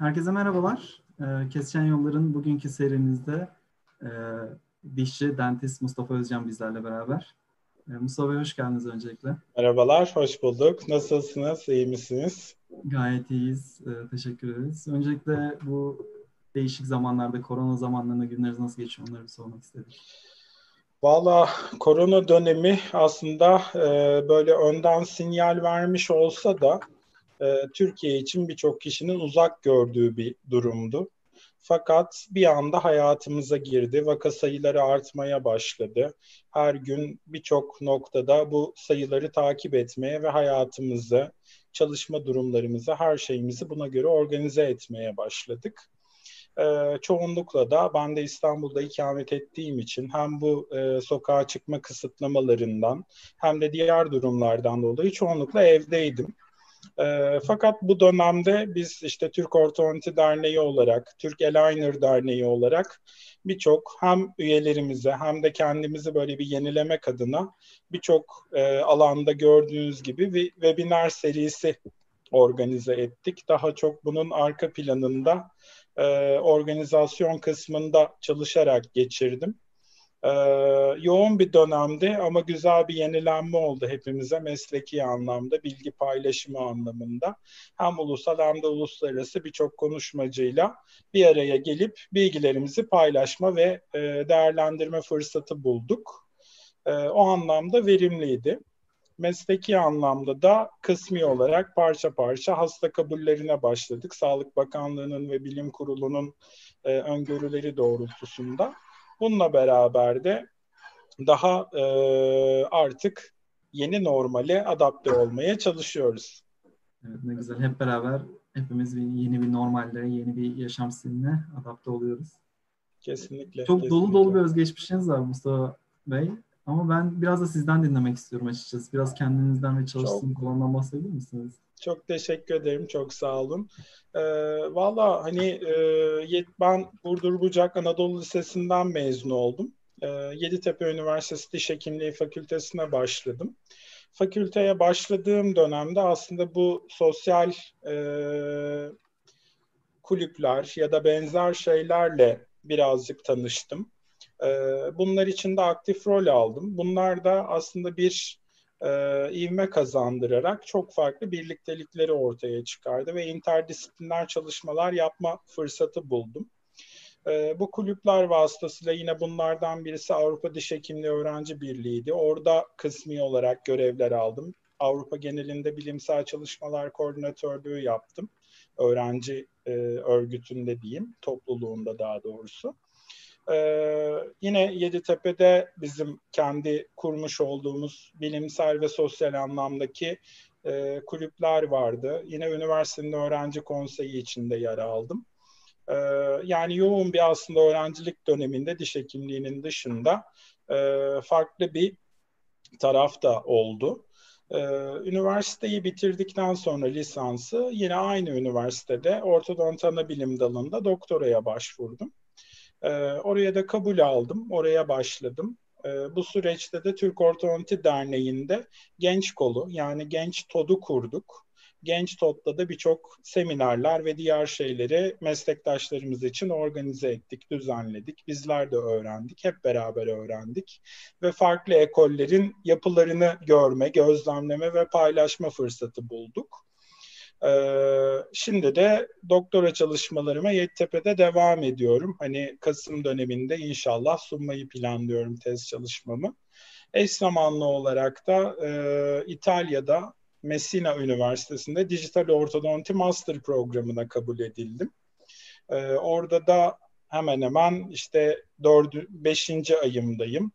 Herkese merhabalar. Ee, Kesişen Yollar'ın bugünkü serimizde e, dişçi, dentist Mustafa Özcan bizlerle beraber. E, Mustafa Bey hoş geldiniz öncelikle. Merhabalar, hoş bulduk. Nasılsınız, iyi misiniz? Gayet iyiyiz, e, teşekkür ederiz. Öncelikle bu değişik zamanlarda, korona zamanlarında günleriniz nasıl geçiyor onları bir sormak istedim. Valla korona dönemi aslında e, böyle önden sinyal vermiş olsa da e, Türkiye için birçok kişinin uzak gördüğü bir durumdu. Fakat bir anda hayatımıza girdi. Vaka sayıları artmaya başladı. Her gün birçok noktada bu sayıları takip etmeye ve hayatımızı, çalışma durumlarımızı, her şeyimizi buna göre organize etmeye başladık. Ee, çoğunlukla da ben de İstanbul'da ikamet ettiğim için hem bu e, sokağa çıkma kısıtlamalarından hem de diğer durumlardan dolayı çoğunlukla evdeydim. E, fakat bu dönemde biz işte Türk Ortodonti Derneği olarak, Türk Aligner Derneği olarak birçok hem üyelerimize hem de kendimizi böyle bir yenilemek adına birçok e, alanda gördüğünüz gibi bir webinar serisi organize ettik. Daha çok bunun arka planında e, organizasyon kısmında çalışarak geçirdim. Ee, yoğun bir dönemdi ama güzel bir yenilenme oldu hepimize mesleki anlamda, bilgi paylaşımı anlamında. Hem ulusal hem de uluslararası birçok konuşmacıyla bir araya gelip bilgilerimizi paylaşma ve e, değerlendirme fırsatı bulduk. E, o anlamda verimliydi. Mesleki anlamda da kısmi olarak parça parça hasta kabullerine başladık. Sağlık Bakanlığı'nın ve Bilim Kurulu'nun e, öngörüleri doğrultusunda. Bununla beraber de daha e, artık yeni normale adapte olmaya çalışıyoruz. Evet ne güzel. Hep beraber hepimiz yeni bir normalde, yeni bir yaşam stiline adapte oluyoruz. Kesinlikle. Çok kesinlikle. dolu dolu bir özgeçmişiniz var Mustafa Bey. Ama ben biraz da sizden dinlemek istiyorum açıkçası. Biraz kendinizden ve çalıştığınız alandan bahsedebilir misiniz? Çok teşekkür ederim. Çok sağ olun. Ee, Valla hani e, ben Burdur Bucak Anadolu Lisesi'nden mezun oldum. E, Yeditepe Üniversitesi Diş Hekimliği Fakültesine başladım. Fakülteye başladığım dönemde aslında bu sosyal e, kulüpler ya da benzer şeylerle birazcık tanıştım. E, bunlar için de aktif rol aldım. Bunlar da aslında bir e, ivme kazandırarak çok farklı birliktelikleri ortaya çıkardı ve interdisipliner çalışmalar yapma fırsatı buldum. E, bu kulüpler vasıtasıyla yine bunlardan birisi Avrupa Diş Hekimliği Öğrenci Birliği'ydi. Orada kısmi olarak görevler aldım. Avrupa genelinde bilimsel çalışmalar koordinatörlüğü yaptım. Öğrenci e, örgütünde diyeyim, topluluğunda daha doğrusu. Ee, yine Yeditepe'de bizim kendi kurmuş olduğumuz bilimsel ve sosyal anlamdaki e, kulüpler vardı. Yine üniversitenin öğrenci konseyi içinde yer aldım. Ee, yani yoğun bir aslında öğrencilik döneminde diş hekimliğinin dışında e, farklı bir taraf da oldu. Ee, üniversiteyi bitirdikten sonra lisansı yine aynı üniversitede ortodont bilim dalında doktoraya başvurdum. E, oraya da kabul aldım, oraya başladım. E, bu süreçte de Türk Ortodonti Derneği'nde genç kolu yani genç TOD'u kurduk. Genç TOD'da da birçok seminerler ve diğer şeyleri meslektaşlarımız için organize ettik, düzenledik. Bizler de öğrendik, hep beraber öğrendik. Ve farklı ekollerin yapılarını görme, gözlemleme ve paylaşma fırsatı bulduk. Ee, şimdi de doktora çalışmalarıma Yeditepe'de devam ediyorum. Hani Kasım döneminde inşallah sunmayı planlıyorum tez çalışmamı. Eş zamanlı olarak da e, İtalya'da Messina Üniversitesi'nde Dijital Ortodonti Master programına kabul edildim. E, orada da hemen hemen işte 4. 5. ayımdayım.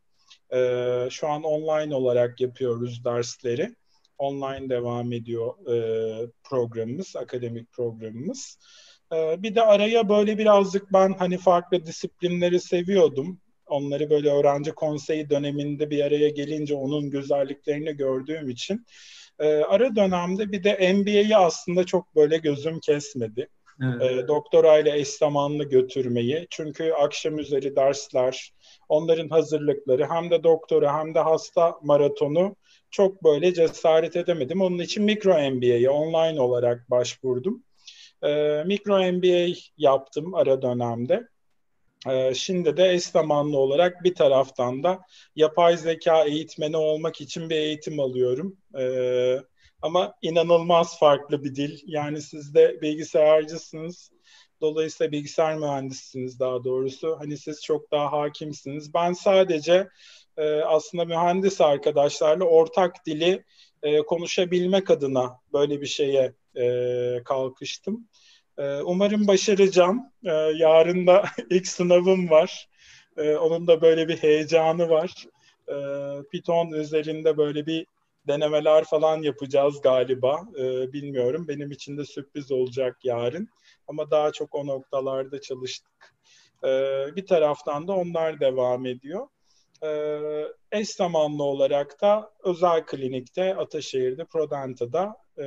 E, şu an online olarak yapıyoruz dersleri online devam ediyor e, programımız, akademik programımız. E, bir de araya böyle birazcık ben hani farklı disiplinleri seviyordum. Onları böyle öğrenci konseyi döneminde bir araya gelince onun güzelliklerini gördüğüm için e, ara dönemde bir de MBA'yi aslında çok böyle gözüm kesmedi. Evet. E, doktorayla eş zamanlı götürmeyi. Çünkü akşam üzeri dersler, onların hazırlıkları hem de doktora hem de hasta maratonu çok böyle cesaret edemedim. Onun için mikro MBA'ye online olarak başvurdum. E, mikro MBA yaptım ara dönemde. E, şimdi de eş zamanlı olarak bir taraftan da yapay zeka eğitmeni olmak için bir eğitim alıyorum. E, ama inanılmaz farklı bir dil. Yani siz de bilgisayarcısınız. Dolayısıyla bilgisayar mühendisisiniz daha doğrusu. Hani siz çok daha hakimsiniz. Ben sadece e, aslında mühendis arkadaşlarla ortak dili e, konuşabilmek adına böyle bir şeye e, kalkıştım. E, umarım başaracağım. E, yarın da ilk sınavım var. E, onun da böyle bir heyecanı var. E, Python üzerinde böyle bir denemeler falan yapacağız galiba. E, bilmiyorum. Benim için de sürpriz olacak yarın. Ama daha çok o noktalarda çalıştık. E, bir taraftan da onlar devam ediyor. E, eş zamanlı olarak da özel klinikte Ataşehir'de Prodenta'da e,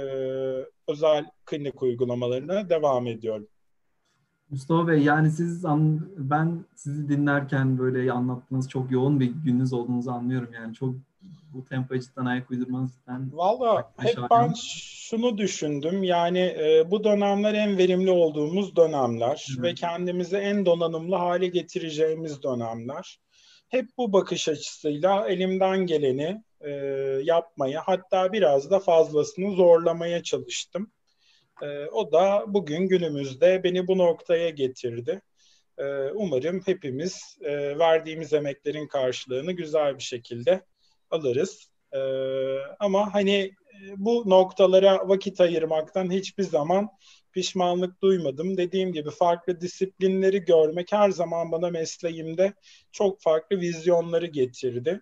özel klinik uygulamalarına devam ediyorum. Mustafa Bey yani siz ben sizi dinlerken böyle anlattığınız çok yoğun bir gününüz olduğunuzu anlıyorum yani çok bu tempoya cidden ayak uydurmanızdan. Valla hep ben şunu düşündüm yani e, bu dönemler en verimli olduğumuz dönemler Hı. ve kendimizi en donanımlı hale getireceğimiz dönemler. Hep bu bakış açısıyla elimden geleni e, yapmaya hatta biraz da fazlasını zorlamaya çalıştım. E, o da bugün günümüzde beni bu noktaya getirdi. E, umarım hepimiz e, verdiğimiz emeklerin karşılığını güzel bir şekilde alırız. E, ama hani e, bu noktalara vakit ayırmaktan hiçbir zaman pişmanlık duymadım. Dediğim gibi farklı disiplinleri görmek her zaman bana mesleğimde çok farklı vizyonları getirdi.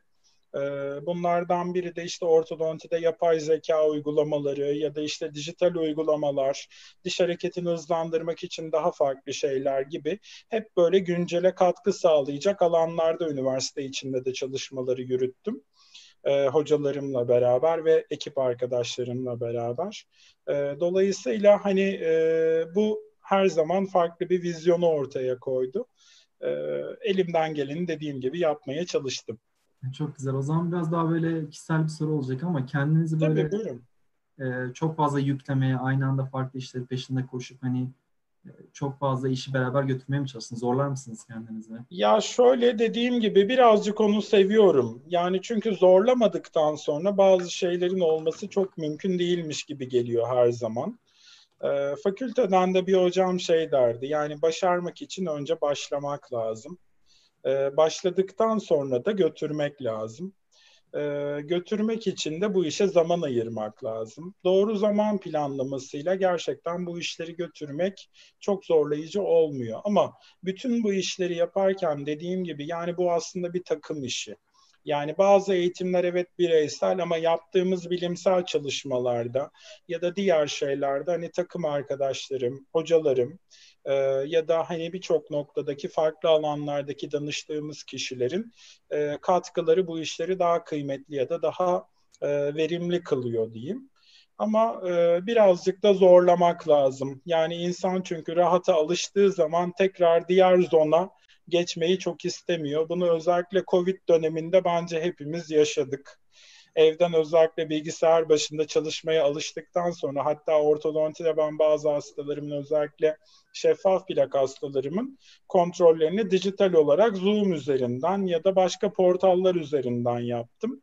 Ee, bunlardan biri de işte ortodontide yapay zeka uygulamaları ya da işte dijital uygulamalar, diş hareketini hızlandırmak için daha farklı şeyler gibi hep böyle güncele katkı sağlayacak alanlarda üniversite içinde de çalışmaları yürüttüm e, hocalarımla beraber ve ekip arkadaşlarımla beraber. E, dolayısıyla hani e, bu her zaman farklı bir vizyonu ortaya koydu. E, elimden geleni dediğim gibi yapmaya çalıştım. Çok güzel. O zaman biraz daha böyle kişisel bir soru olacak ama kendinizi böyle Tabii, e, çok fazla yüklemeye, aynı anda farklı işleri peşinde koşup hani çok fazla işi beraber götürmeye mi çalıştınız? Zorlar mısınız kendinizi? Ya şöyle dediğim gibi birazcık onu seviyorum. Yani çünkü zorlamadıktan sonra bazı şeylerin olması çok mümkün değilmiş gibi geliyor her zaman. E, fakülteden de bir hocam şey derdi. Yani başarmak için önce başlamak lazım. E, başladıktan sonra da götürmek lazım e, götürmek için de bu işe zaman ayırmak lazım. Doğru zaman planlamasıyla gerçekten bu işleri götürmek çok zorlayıcı olmuyor. Ama bütün bu işleri yaparken dediğim gibi yani bu aslında bir takım işi. Yani bazı eğitimler evet bireysel ama yaptığımız bilimsel çalışmalarda ya da diğer şeylerde hani takım arkadaşlarım, hocalarım e, ya da hani birçok noktadaki farklı alanlardaki danıştığımız kişilerin e, katkıları bu işleri daha kıymetli ya da daha e, verimli kılıyor diyeyim. Ama birazcık da zorlamak lazım. Yani insan çünkü rahata alıştığı zaman tekrar diğer zona geçmeyi çok istemiyor. Bunu özellikle Covid döneminde bence hepimiz yaşadık. Evden özellikle bilgisayar başında çalışmaya alıştıktan sonra hatta ortodontide ben bazı hastalarımın özellikle şeffaf plak hastalarımın kontrollerini dijital olarak Zoom üzerinden ya da başka portallar üzerinden yaptım.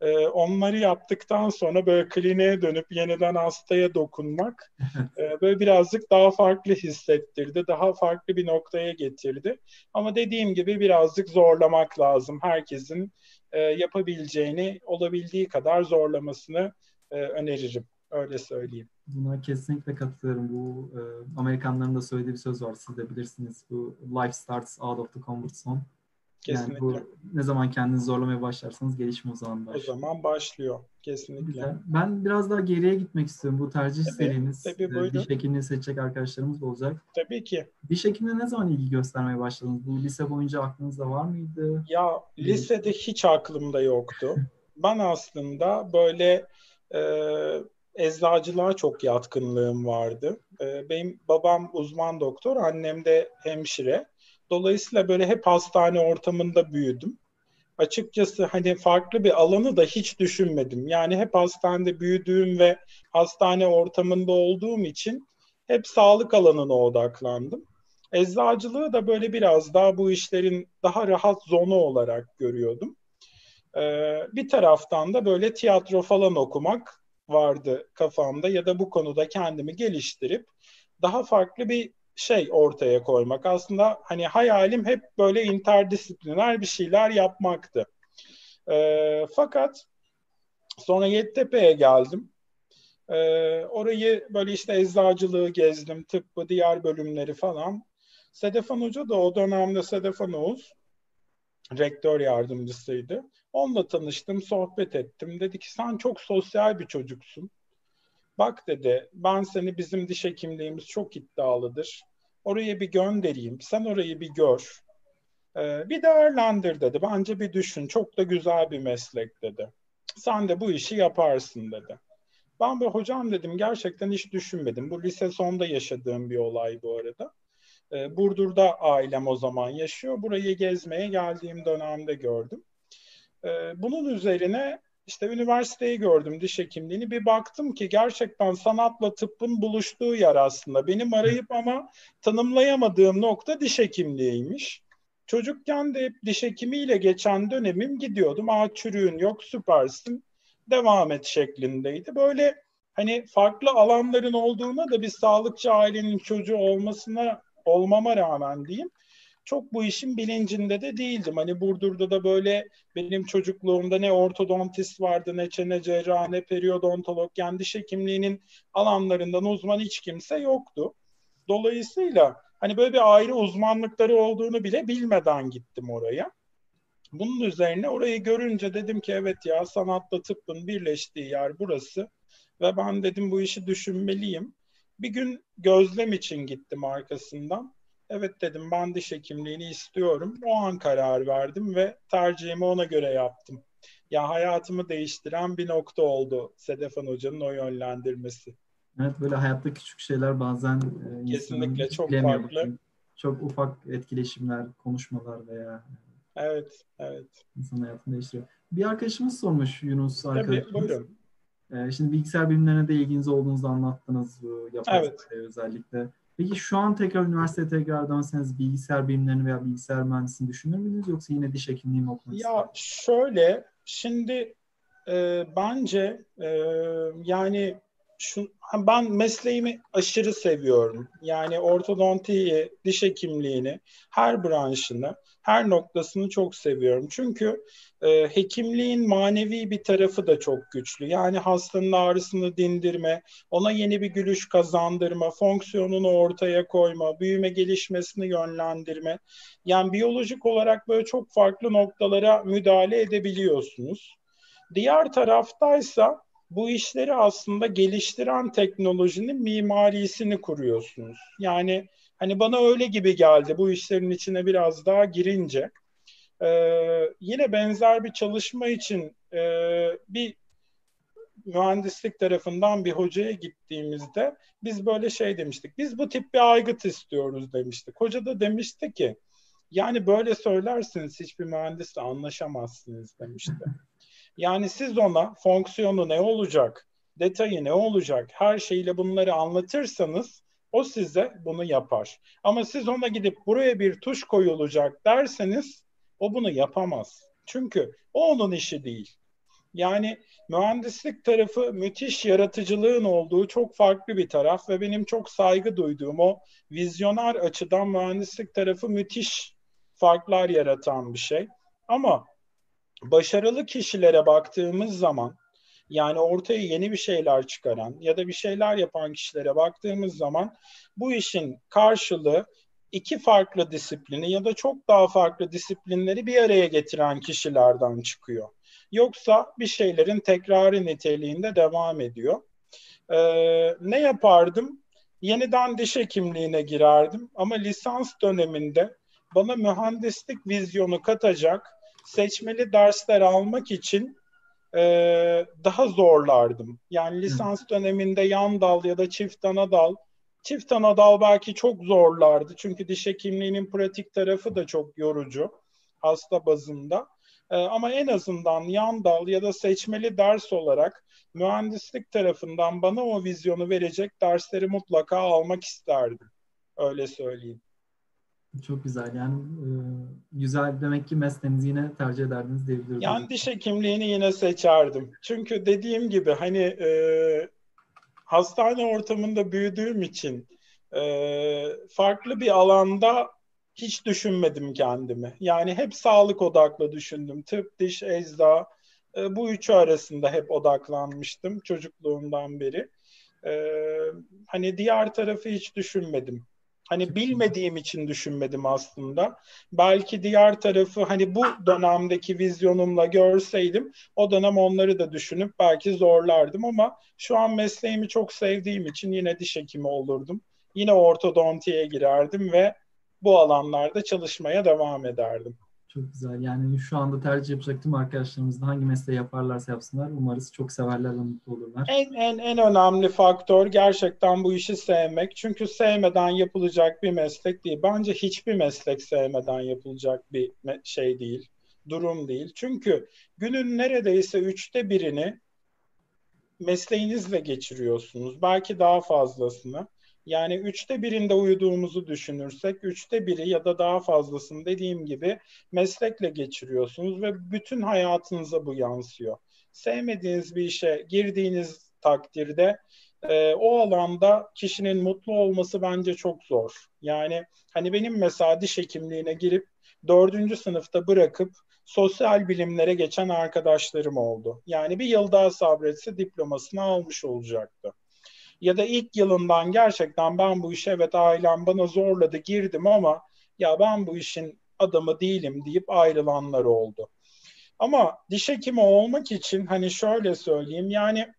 Ee, onları yaptıktan sonra böyle kliniğe dönüp yeniden hastaya dokunmak e, böyle birazcık daha farklı hissettirdi. Daha farklı bir noktaya getirdi. Ama dediğim gibi birazcık zorlamak lazım. Herkesin e, yapabileceğini olabildiği kadar zorlamasını e, öneririm. Öyle söyleyeyim. Buna kesinlikle katılıyorum. Bu e, Amerikanların da söylediği bir söz var. Siz de bilirsiniz. Bu life starts out of the comfort zone. Kesinlikle. Yani bu ne zaman kendinizi zorlamaya başlarsanız gelişme o zaman başlıyor. O zaman başlıyor. Kesinlikle. Güzel. Ben biraz daha geriye gitmek istiyorum. Bu tercih tabii, serimiz tabii, e, diş hekimliği seçecek arkadaşlarımız da olacak. Tabii ki. Diş hekimliğine ne zaman ilgi göstermeye başladınız? Bu lise boyunca aklınızda var mıydı? Ya lisede hiç aklımda yoktu. ben aslında böyle e, eczacılığa çok yatkınlığım vardı. E, benim babam uzman doktor, annem de hemşire. Dolayısıyla böyle hep hastane ortamında büyüdüm. Açıkçası hani farklı bir alanı da hiç düşünmedim. Yani hep hastanede büyüdüğüm ve hastane ortamında olduğum için hep sağlık alanına odaklandım. Eczacılığı da böyle biraz daha bu işlerin daha rahat zonu olarak görüyordum. Ee, bir taraftan da böyle tiyatro falan okumak vardı kafamda ya da bu konuda kendimi geliştirip daha farklı bir şey ortaya koymak. Aslında hani hayalim hep böyle interdisipliner bir şeyler yapmaktı. Ee, fakat sonra Yeditepe'ye geldim. Ee, orayı böyle işte eczacılığı gezdim, tıbbı, diğer bölümleri falan. Sedefan Hoca da o dönemde Sedefan Oğuz rektör yardımcısıydı. Onunla tanıştım, sohbet ettim. Dedi ki sen çok sosyal bir çocuksun. Bak dedi ben seni bizim diş hekimliğimiz çok iddialıdır. Oraya bir göndereyim. Sen orayı bir gör. Ee, bir değerlendir dedi. Bence bir düşün. Çok da güzel bir meslek dedi. Sen de bu işi yaparsın dedi. Ben de hocam dedim gerçekten hiç düşünmedim. Bu lise sonda yaşadığım bir olay bu arada. Ee, Burdur'da ailem o zaman yaşıyor. Burayı gezmeye geldiğim dönemde gördüm. Ee, bunun üzerine işte üniversiteyi gördüm diş hekimliğini. Bir baktım ki gerçekten sanatla tıbbın buluştuğu yer aslında. Benim arayıp ama tanımlayamadığım nokta diş hekimliğiymiş. Çocukken de hep diş hekimiyle geçen dönemim gidiyordum. Aa çürüğün yok süpersin devam et şeklindeydi. Böyle hani farklı alanların olduğuna da bir sağlıkçı ailenin çocuğu olmasına olmama rağmen diyeyim çok bu işin bilincinde de değildim. Hani Burdur'da da böyle benim çocukluğumda ne ortodontist vardı, ne çene cerrahı, ne periodontolog, yani diş hekimliğinin alanlarından uzman hiç kimse yoktu. Dolayısıyla hani böyle bir ayrı uzmanlıkları olduğunu bile bilmeden gittim oraya. Bunun üzerine orayı görünce dedim ki evet ya sanatla tıbbın birleştiği yer burası ve ben dedim bu işi düşünmeliyim. Bir gün gözlem için gittim arkasından. Evet dedim ben diş hekimliğini istiyorum. O an karar verdim ve tercihimi ona göre yaptım. Ya hayatımı değiştiren bir nokta oldu Sedefan Hoca'nın o yönlendirmesi. Evet böyle hayatta küçük şeyler bazen e, kesinlikle çok farklı. Çok ufak etkileşimler, konuşmalar veya Evet, evet. İnsan hayatını değiştiriyor. Bir arkadaşımız sormuş Yunus arkadaşımız. Tabii, buyurun. Ee, şimdi bilgisayar bilimlerine de ilginiz olduğunuzu anlattınız bu yapay evet. özellikle. Peki şu an tekrar üniversiteye tekrar dönseniz bilgisayar bilimlerini veya bilgisayar mühendisliğini düşünür müydünüz yoksa yine diş hekimliği mi okumak Ya şöyle, şimdi e, bence e, yani şu, ben mesleğimi aşırı seviyorum. Yani ortodontiyi, diş hekimliğini, her branşını, her noktasını çok seviyorum. Çünkü e, hekimliğin manevi bir tarafı da çok güçlü. Yani hastanın ağrısını dindirme, ona yeni bir gülüş kazandırma, fonksiyonunu ortaya koyma, büyüme gelişmesini yönlendirme. Yani biyolojik olarak böyle çok farklı noktalara müdahale edebiliyorsunuz. Diğer taraftaysa bu işleri aslında geliştiren teknolojinin mimarisini kuruyorsunuz. Yani hani bana öyle gibi geldi bu işlerin içine biraz daha girince. Ee, yine benzer bir çalışma için e, bir mühendislik tarafından bir hocaya gittiğimizde biz böyle şey demiştik. Biz bu tip bir aygıt istiyoruz demiştik. Hoca da demişti ki yani böyle söylersiniz hiçbir mühendisle anlaşamazsınız demişti. Yani siz ona fonksiyonu ne olacak, detayı ne olacak, her şeyle bunları anlatırsanız o size bunu yapar. Ama siz ona gidip buraya bir tuş koyulacak derseniz o bunu yapamaz. Çünkü o onun işi değil. Yani mühendislik tarafı müthiş yaratıcılığın olduğu çok farklı bir taraf ve benim çok saygı duyduğum o vizyoner açıdan mühendislik tarafı müthiş farklar yaratan bir şey. Ama başarılı kişilere baktığımız zaman yani ortaya yeni bir şeyler çıkaran ya da bir şeyler yapan kişilere baktığımız zaman bu işin karşılığı iki farklı disiplini ya da çok daha farklı disiplinleri bir araya getiren kişilerden çıkıyor. Yoksa bir şeylerin tekrarı niteliğinde devam ediyor. Ee, ne yapardım? Yeniden diş hekimliğine girerdim ama lisans döneminde bana mühendislik vizyonu katacak seçmeli dersler almak için e, daha zorlardım. Yani lisans döneminde yan dal ya da çift ana dal. Çift ana dal belki çok zorlardı. Çünkü diş hekimliğinin pratik tarafı da çok yorucu hasta bazında. E, ama en azından yan dal ya da seçmeli ders olarak mühendislik tarafından bana o vizyonu verecek dersleri mutlaka almak isterdim. Öyle söyleyeyim. Çok güzel. Yani e, güzel demek ki mesleğinizi yine tercih ederdiniz diyebiliriz. Yani diş hekimliğini yine seçerdim. Çünkü dediğim gibi hani e, hastane ortamında büyüdüğüm için e, farklı bir alanda hiç düşünmedim kendimi. Yani hep sağlık odaklı düşündüm. Tıp, diş, ecza e, bu üçü arasında hep odaklanmıştım çocukluğumdan beri. E, hani diğer tarafı hiç düşünmedim. Hani bilmediğim için düşünmedim aslında. Belki diğer tarafı hani bu dönemdeki vizyonumla görseydim o dönem onları da düşünüp belki zorlardım ama şu an mesleğimi çok sevdiğim için yine diş hekimi olurdum. Yine ortodontiye girerdim ve bu alanlarda çalışmaya devam ederdim. Çok güzel. Yani şu anda tercih yapacak tüm arkadaşlarımız da hangi mesleği yaparlarsa yapsınlar umarız çok severler ve mutlu olurlar. En, en, en önemli faktör gerçekten bu işi sevmek. Çünkü sevmeden yapılacak bir meslek değil. Bence hiçbir meslek sevmeden yapılacak bir şey değil. Durum değil. Çünkü günün neredeyse üçte birini mesleğinizle geçiriyorsunuz. Belki daha fazlasını. Yani üçte birinde uyuduğumuzu düşünürsek üçte biri ya da daha fazlasını dediğim gibi meslekle geçiriyorsunuz ve bütün hayatınıza bu yansıyor. Sevmediğiniz bir işe girdiğiniz takdirde e, o alanda kişinin mutlu olması bence çok zor. Yani hani benim mesela diş hekimliğine girip dördüncü sınıfta bırakıp sosyal bilimlere geçen arkadaşlarım oldu. Yani bir yıl daha sabretse diplomasını almış olacaktı ya da ilk yılından gerçekten ben bu işe evet ailem bana zorladı girdim ama ya ben bu işin adamı değilim deyip ayrılanlar oldu. Ama diş hekimi olmak için hani şöyle söyleyeyim yani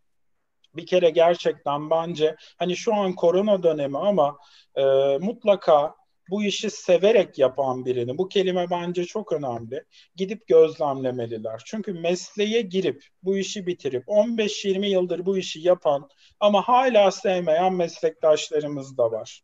bir kere gerçekten bence hani şu an korona dönemi ama e, mutlaka bu işi severek yapan birini, bu kelime bence çok önemli, gidip gözlemlemeliler. Çünkü mesleğe girip bu işi bitirip 15-20 yıldır bu işi yapan ama hala sevmeyen meslektaşlarımız da var.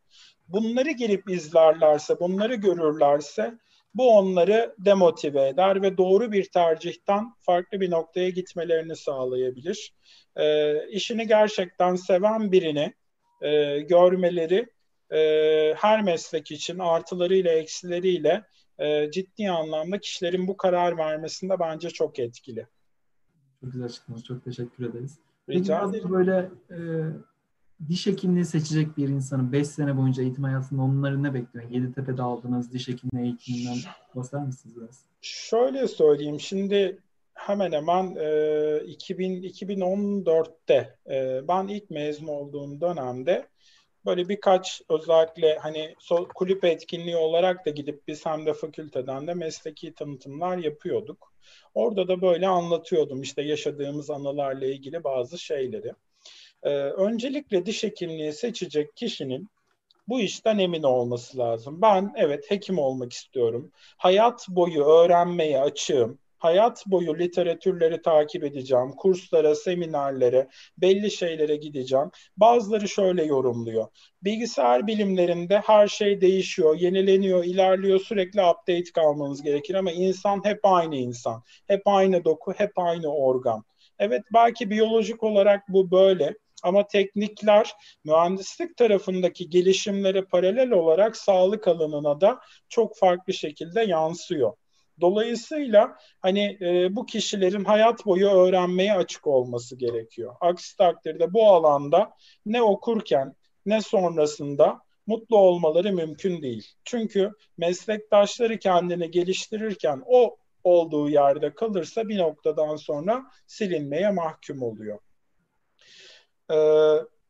Bunları girip izlerlerse, bunları görürlerse bu onları demotive eder ve doğru bir tercihten farklı bir noktaya gitmelerini sağlayabilir. E, işini gerçekten seven birini e, görmeleri e, her meslek için artılarıyla eksileriyle e, ciddi anlamda kişilerin bu karar vermesinde bence çok etkili. Çok güzel açıklamanız. Çok teşekkür ederiz. Rica Peki ederim. böyle e, diş hekimliği seçecek bir insanın 5 sene boyunca eğitim hayatında onları ne bekliyor? Yeditepe'de aldığınız diş hekimliği eğitiminden bahseder misiniz biraz? Şöyle söyleyeyim. Şimdi hemen hemen e, 2000 2014'te e, ben ilk mezun olduğum dönemde böyle birkaç özellikle hani kulüp etkinliği olarak da gidip biz hem de fakülteden de mesleki tanıtımlar yapıyorduk. Orada da böyle anlatıyordum işte yaşadığımız anılarla ilgili bazı şeyleri. Ee, öncelikle diş hekimliği seçecek kişinin bu işten emin olması lazım. Ben evet hekim olmak istiyorum. Hayat boyu öğrenmeye açığım hayat boyu literatürleri takip edeceğim, kurslara, seminerlere, belli şeylere gideceğim. Bazıları şöyle yorumluyor. Bilgisayar bilimlerinde her şey değişiyor, yenileniyor, ilerliyor, sürekli update kalmanız gerekir ama insan hep aynı insan. Hep aynı doku, hep aynı organ. Evet belki biyolojik olarak bu böyle ama teknikler mühendislik tarafındaki gelişimlere paralel olarak sağlık alanına da çok farklı şekilde yansıyor. Dolayısıyla hani e, bu kişilerin hayat boyu öğrenmeye açık olması gerekiyor. Aksi takdirde bu alanda ne okurken ne sonrasında mutlu olmaları mümkün değil. Çünkü meslektaşları kendini geliştirirken o olduğu yerde kalırsa bir noktadan sonra silinmeye mahkum oluyor. Ee,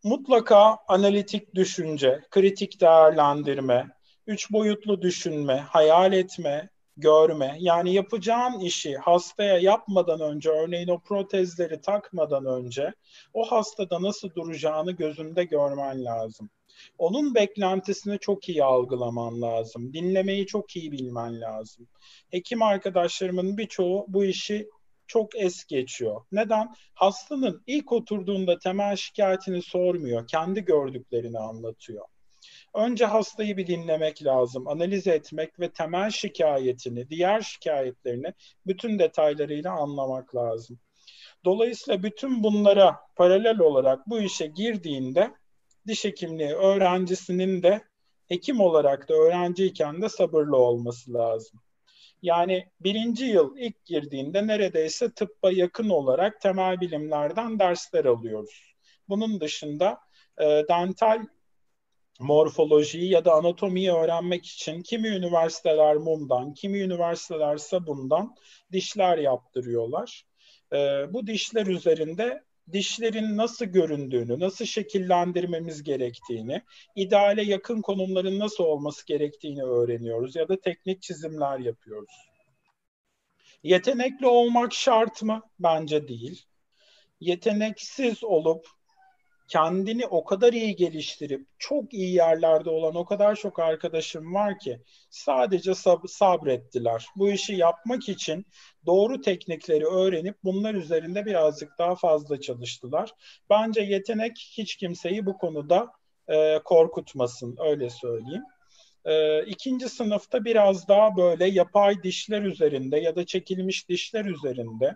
mutlaka analitik düşünce, kritik değerlendirme, üç boyutlu düşünme, hayal etme, görme. Yani yapacağın işi hastaya yapmadan önce, örneğin o protezleri takmadan önce o hastada nasıl duracağını gözünde görmen lazım. Onun beklentisini çok iyi algılaman lazım. Dinlemeyi çok iyi bilmen lazım. Hekim arkadaşlarımın birçoğu bu işi çok es geçiyor. Neden? Hastanın ilk oturduğunda temel şikayetini sormuyor. Kendi gördüklerini anlatıyor. Önce hastayı bir dinlemek lazım, analiz etmek ve temel şikayetini, diğer şikayetlerini bütün detaylarıyla anlamak lazım. Dolayısıyla bütün bunlara paralel olarak bu işe girdiğinde diş hekimliği öğrencisinin de hekim olarak da öğrenciyken de sabırlı olması lazım. Yani birinci yıl ilk girdiğinde neredeyse tıbba yakın olarak temel bilimlerden dersler alıyoruz. Bunun dışında e, dental morfolojiyi ya da anatomiyi öğrenmek için kimi üniversiteler mumdan, kimi üniversiteler sabundan dişler yaptırıyorlar. E, bu dişler üzerinde dişlerin nasıl göründüğünü, nasıl şekillendirmemiz gerektiğini, ideale yakın konumların nasıl olması gerektiğini öğreniyoruz ya da teknik çizimler yapıyoruz. Yetenekli olmak şart mı? Bence değil. Yeteneksiz olup kendini o kadar iyi geliştirip çok iyi yerlerde olan o kadar çok arkadaşım var ki sadece sab- sabrettiler. Bu işi yapmak için doğru teknikleri öğrenip bunlar üzerinde birazcık daha fazla çalıştılar. Bence yetenek hiç kimseyi bu konuda e, korkutmasın öyle söyleyeyim. E, ikinci sınıfta biraz daha böyle yapay dişler üzerinde ya da çekilmiş dişler üzerinde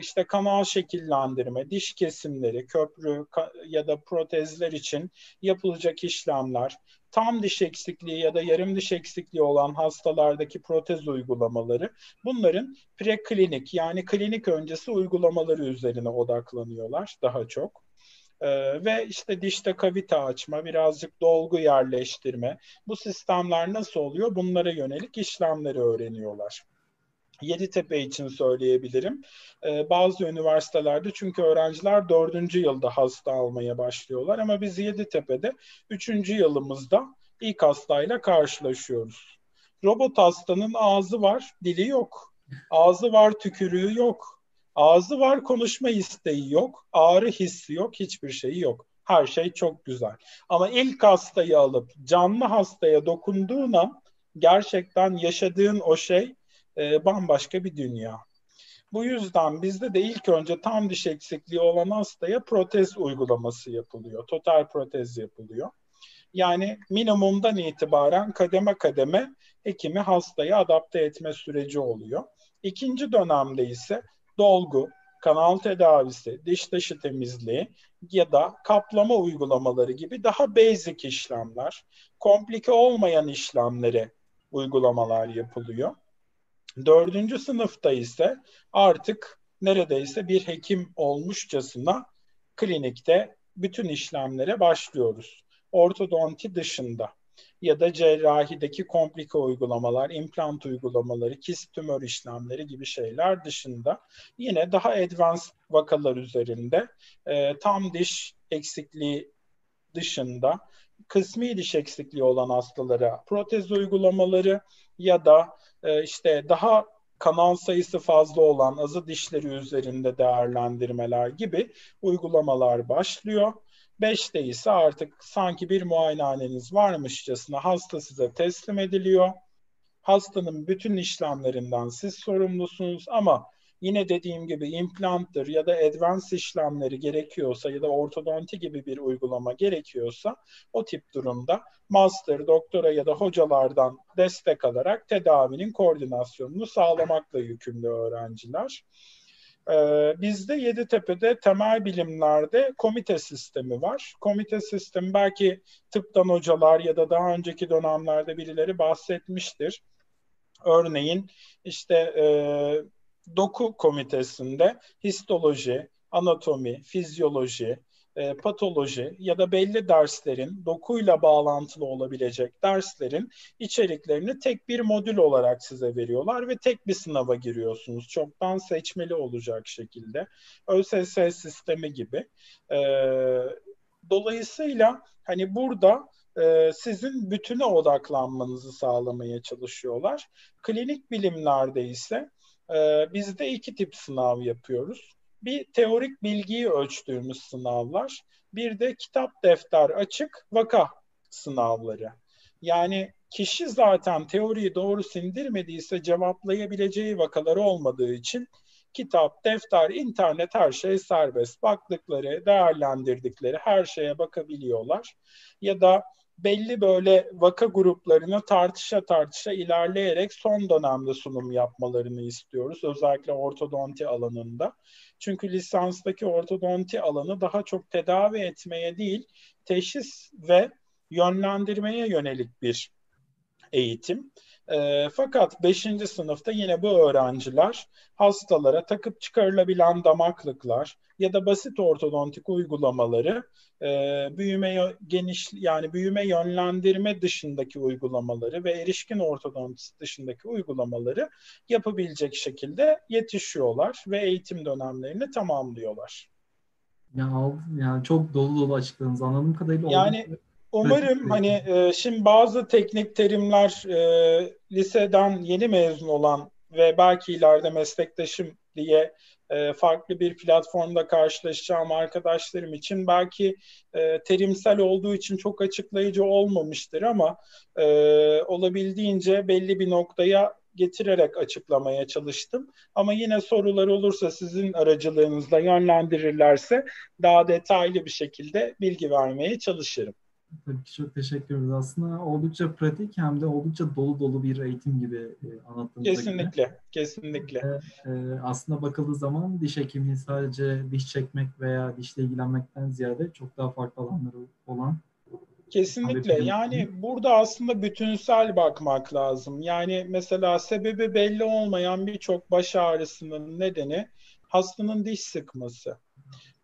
işte kanal şekillendirme, diş kesimleri, köprü ya da protezler için yapılacak işlemler, tam diş eksikliği ya da yarım diş eksikliği olan hastalardaki protez uygulamaları bunların preklinik yani klinik öncesi uygulamaları üzerine odaklanıyorlar daha çok. Ee, ve işte dişte kavite açma, birazcık dolgu yerleştirme, bu sistemler nasıl oluyor? Bunlara yönelik işlemleri öğreniyorlar. Yeditepe için söyleyebilirim. Ee, bazı üniversitelerde çünkü öğrenciler dördüncü yılda hasta almaya başlıyorlar ama biz Yeditepe'de üçüncü yılımızda ilk hastayla karşılaşıyoruz. Robot hastanın ağzı var, dili yok. Ağzı var, tükürüğü yok. Ağzı var, konuşma isteği yok. Ağrı hissi yok, hiçbir şeyi yok. Her şey çok güzel. Ama ilk hastayı alıp canlı hastaya dokunduğun gerçekten yaşadığın o şey e, bambaşka bir dünya. Bu yüzden bizde de ilk önce tam diş eksikliği olan hastaya protez uygulaması yapılıyor. Total protez yapılıyor. Yani minimumdan itibaren kademe kademe hekimi hastayı adapte etme süreci oluyor. İkinci dönemde ise dolgu, kanal tedavisi, diş taşı temizliği ya da kaplama uygulamaları gibi daha basic işlemler, komplike olmayan işlemlere uygulamalar yapılıyor. Dördüncü sınıfta ise artık neredeyse bir hekim olmuşçasına klinikte bütün işlemlere başlıyoruz. Ortodonti dışında ya da cerrahideki komplike uygulamalar, implant uygulamaları, kist tümör işlemleri gibi şeyler dışında yine daha advanced vakalar üzerinde e, tam diş eksikliği dışında kısmi diş eksikliği olan hastalara protez uygulamaları ya da e, işte daha kanal sayısı fazla olan azı dişleri üzerinde değerlendirmeler gibi uygulamalar başlıyor. Beşte ise artık sanki bir muayenehaneniz varmışçasına hasta size teslim ediliyor. Hastanın bütün işlemlerinden siz sorumlusunuz ama Yine dediğim gibi implanttır ya da advanced işlemleri gerekiyorsa ya da ortodonti gibi bir uygulama gerekiyorsa o tip durumda master, doktora ya da hocalardan destek alarak tedavinin koordinasyonunu sağlamakla yükümlü öğrenciler. Ee, bizde Yeditepe'de temel bilimlerde komite sistemi var. Komite sistemi belki tıptan hocalar ya da daha önceki dönemlerde birileri bahsetmiştir. Örneğin işte e, doku komitesinde histoloji, anatomi, fizyoloji, e, patoloji ya da belli derslerin dokuyla bağlantılı olabilecek derslerin içeriklerini tek bir modül olarak size veriyorlar ve tek bir sınava giriyorsunuz. Çoktan seçmeli olacak şekilde. ÖSS sistemi gibi. E, dolayısıyla hani burada e, sizin bütüne odaklanmanızı sağlamaya çalışıyorlar. Klinik bilimlerde ise e, biz de iki tip sınav yapıyoruz. Bir teorik bilgiyi ölçtüğümüz sınavlar, bir de kitap defter açık vaka sınavları. Yani kişi zaten teoriyi doğru sindirmediyse cevaplayabileceği vakaları olmadığı için kitap, defter, internet her şey serbest. Baktıkları, değerlendirdikleri her şeye bakabiliyorlar. Ya da belli böyle vaka gruplarını tartışa tartışa ilerleyerek son dönemde sunum yapmalarını istiyoruz. Özellikle ortodonti alanında. Çünkü lisanstaki ortodonti alanı daha çok tedavi etmeye değil, teşhis ve yönlendirmeye yönelik bir eğitim. E, fakat 5. sınıfta yine bu öğrenciler hastalara takıp çıkarılabilen damaklıklar ya da basit ortodontik uygulamaları e, büyüme geniş yani büyüme yönlendirme dışındaki uygulamaları ve erişkin ortodontist dışındaki uygulamaları yapabilecek şekilde yetişiyorlar ve eğitim dönemlerini tamamlıyorlar. Ya yani çok dolu dolu açıkladınız. Anladığım kadarıyla yani Umarım hani e, şimdi bazı teknik terimler e, liseden yeni mezun olan ve belki ileride meslektaşım diye e, farklı bir platformda karşılaşacağım arkadaşlarım için belki e, terimsel olduğu için çok açıklayıcı olmamıştır ama e, olabildiğince belli bir noktaya getirerek açıklamaya çalıştım. Ama yine sorular olursa sizin aracılığınızla yönlendirirlerse daha detaylı bir şekilde bilgi vermeye çalışırım. Tabii ki çok teşekkür ederiz. Aslında oldukça pratik hem de oldukça dolu dolu bir eğitim gibi e, anlattığınızda Kesinlikle, gibi. kesinlikle. E, e, aslında bakıldığı zaman diş hekimliği sadece diş çekmek veya dişle ilgilenmekten ziyade çok daha farklı alanları olan Kesinlikle. Yani burada aslında bütünsel bakmak lazım. Yani mesela sebebi belli olmayan birçok baş ağrısının nedeni hastanın diş sıkması.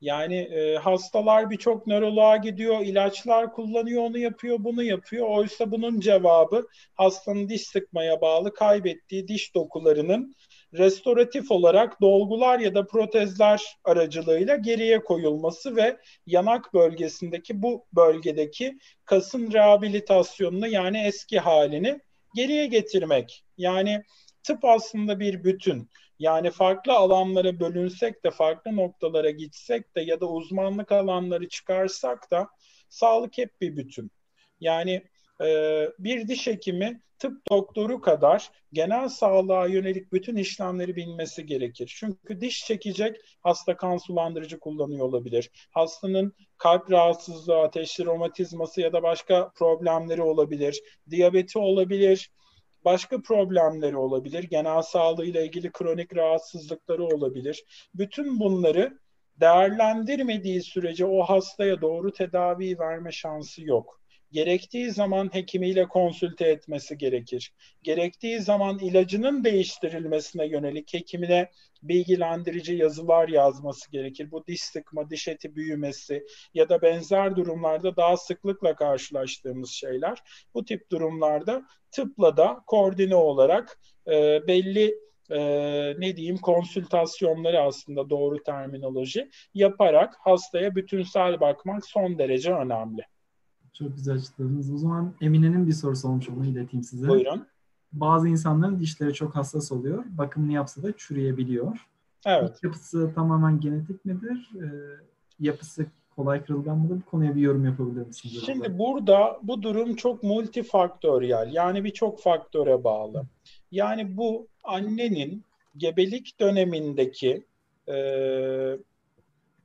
Yani e, hastalar birçok nöroloğa gidiyor, ilaçlar kullanıyor, onu yapıyor, bunu yapıyor. Oysa bunun cevabı hastanın diş sıkmaya bağlı kaybettiği diş dokularının restoratif olarak dolgular ya da protezler aracılığıyla geriye koyulması ve yanak bölgesindeki bu bölgedeki kasın rehabilitasyonunu yani eski halini geriye getirmek. Yani tıp aslında bir bütün. Yani farklı alanlara bölünsek de farklı noktalara gitsek de ya da uzmanlık alanları çıkarsak da sağlık hep bir bütün. Yani e, bir diş hekimi tıp doktoru kadar genel sağlığa yönelik bütün işlemleri bilmesi gerekir. Çünkü diş çekecek hasta kan sulandırıcı kullanıyor olabilir. Hastanın kalp rahatsızlığı, ateşli romatizması ya da başka problemleri olabilir. Diyabeti olabilir başka problemleri olabilir. Genel sağlığıyla ilgili kronik rahatsızlıkları olabilir. Bütün bunları değerlendirmediği sürece o hastaya doğru tedavi verme şansı yok. Gerektiği zaman hekimiyle konsülte etmesi gerekir. Gerektiği zaman ilacının değiştirilmesine yönelik hekimine bilgilendirici yazılar yazması gerekir. Bu diş sıkma, diş eti büyümesi ya da benzer durumlarda daha sıklıkla karşılaştığımız şeyler. Bu tip durumlarda tıpla da koordine olarak e, belli e, ne diyeyim konsültasyonları aslında doğru terminoloji yaparak hastaya bütünsel bakmak son derece önemli. Çok güzel açıkladınız. O zaman Emine'nin bir sorusu olmuş onu ileteyim size. Buyurun. Bazı insanların dişleri çok hassas oluyor. Bakımını yapsa da çürüyebiliyor. Evet. Yapısı tamamen genetik midir? Ee, yapısı kolay kırılgan mıdır? Bu konuya bir yorum yapabilir misiniz? Şimdi burada bu durum çok multifaktöriyel. Yani birçok faktöre bağlı. Yani bu annenin gebelik dönemindeki e,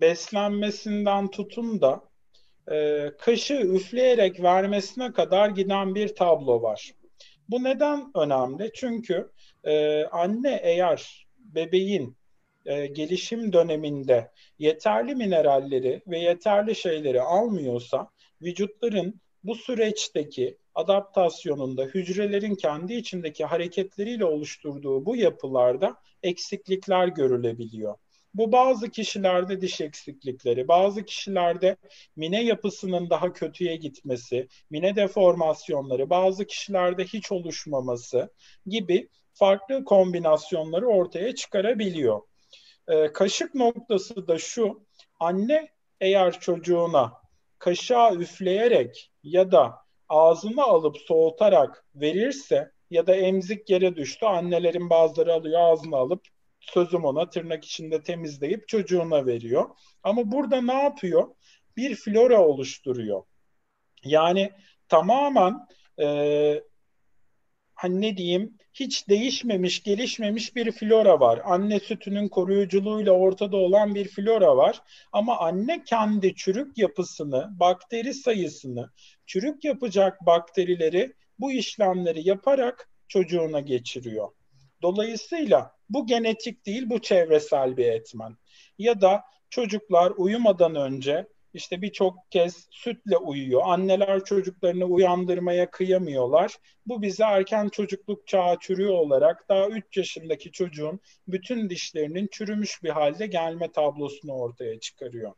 beslenmesinden tutun da e, kaşı üfleyerek vermesine kadar giden bir tablo var. Bu neden önemli? Çünkü e, anne eğer bebeğin e, gelişim döneminde yeterli mineralleri ve yeterli şeyleri almıyorsa vücutların bu süreçteki adaptasyonunda hücrelerin kendi içindeki hareketleriyle oluşturduğu bu yapılarda eksiklikler görülebiliyor. Bu bazı kişilerde diş eksiklikleri, bazı kişilerde mine yapısının daha kötüye gitmesi, mine deformasyonları, bazı kişilerde hiç oluşmaması gibi farklı kombinasyonları ortaya çıkarabiliyor. Ee, kaşık noktası da şu, anne eğer çocuğuna kaşığa üfleyerek ya da ağzına alıp soğutarak verirse ya da emzik yere düştü annelerin bazıları alıyor ağzına alıp sözüm ona tırnak içinde temizleyip çocuğuna veriyor. Ama burada ne yapıyor? Bir flora oluşturuyor. Yani tamamen e, hani ne diyeyim hiç değişmemiş, gelişmemiş bir flora var. Anne sütünün koruyuculuğuyla ortada olan bir flora var. Ama anne kendi çürük yapısını, bakteri sayısını, çürük yapacak bakterileri bu işlemleri yaparak çocuğuna geçiriyor. Dolayısıyla bu genetik değil, bu çevresel bir etmen. Ya da çocuklar uyumadan önce işte birçok kez sütle uyuyor. Anneler çocuklarını uyandırmaya kıyamıyorlar. Bu bize erken çocukluk çağı çürüğü olarak daha 3 yaşındaki çocuğun bütün dişlerinin çürümüş bir halde gelme tablosunu ortaya çıkarıyor.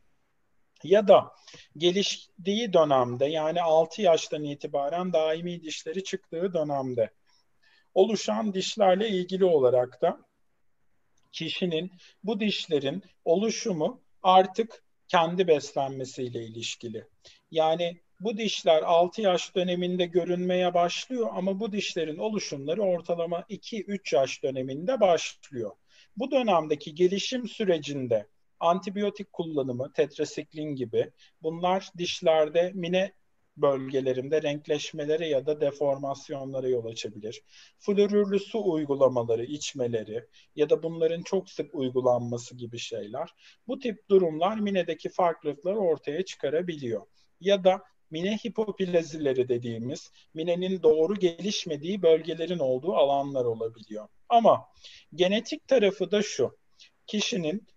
Ya da geliştiği dönemde yani 6 yaştan itibaren daimi dişleri çıktığı dönemde oluşan dişlerle ilgili olarak da kişinin bu dişlerin oluşumu artık kendi beslenmesiyle ilişkili. Yani bu dişler 6 yaş döneminde görünmeye başlıyor ama bu dişlerin oluşumları ortalama 2-3 yaş döneminde başlıyor. Bu dönemdeki gelişim sürecinde antibiyotik kullanımı, tetrasiklin gibi bunlar dişlerde mine bölgelerinde renkleşmelere ya da deformasyonlara yol açabilir. Florürlü su uygulamaları, içmeleri ya da bunların çok sık uygulanması gibi şeyler. Bu tip durumlar minedeki farklılıkları ortaya çıkarabiliyor. Ya da mine hipoplazileri dediğimiz minenin doğru gelişmediği bölgelerin olduğu alanlar olabiliyor. Ama genetik tarafı da şu. Kişinin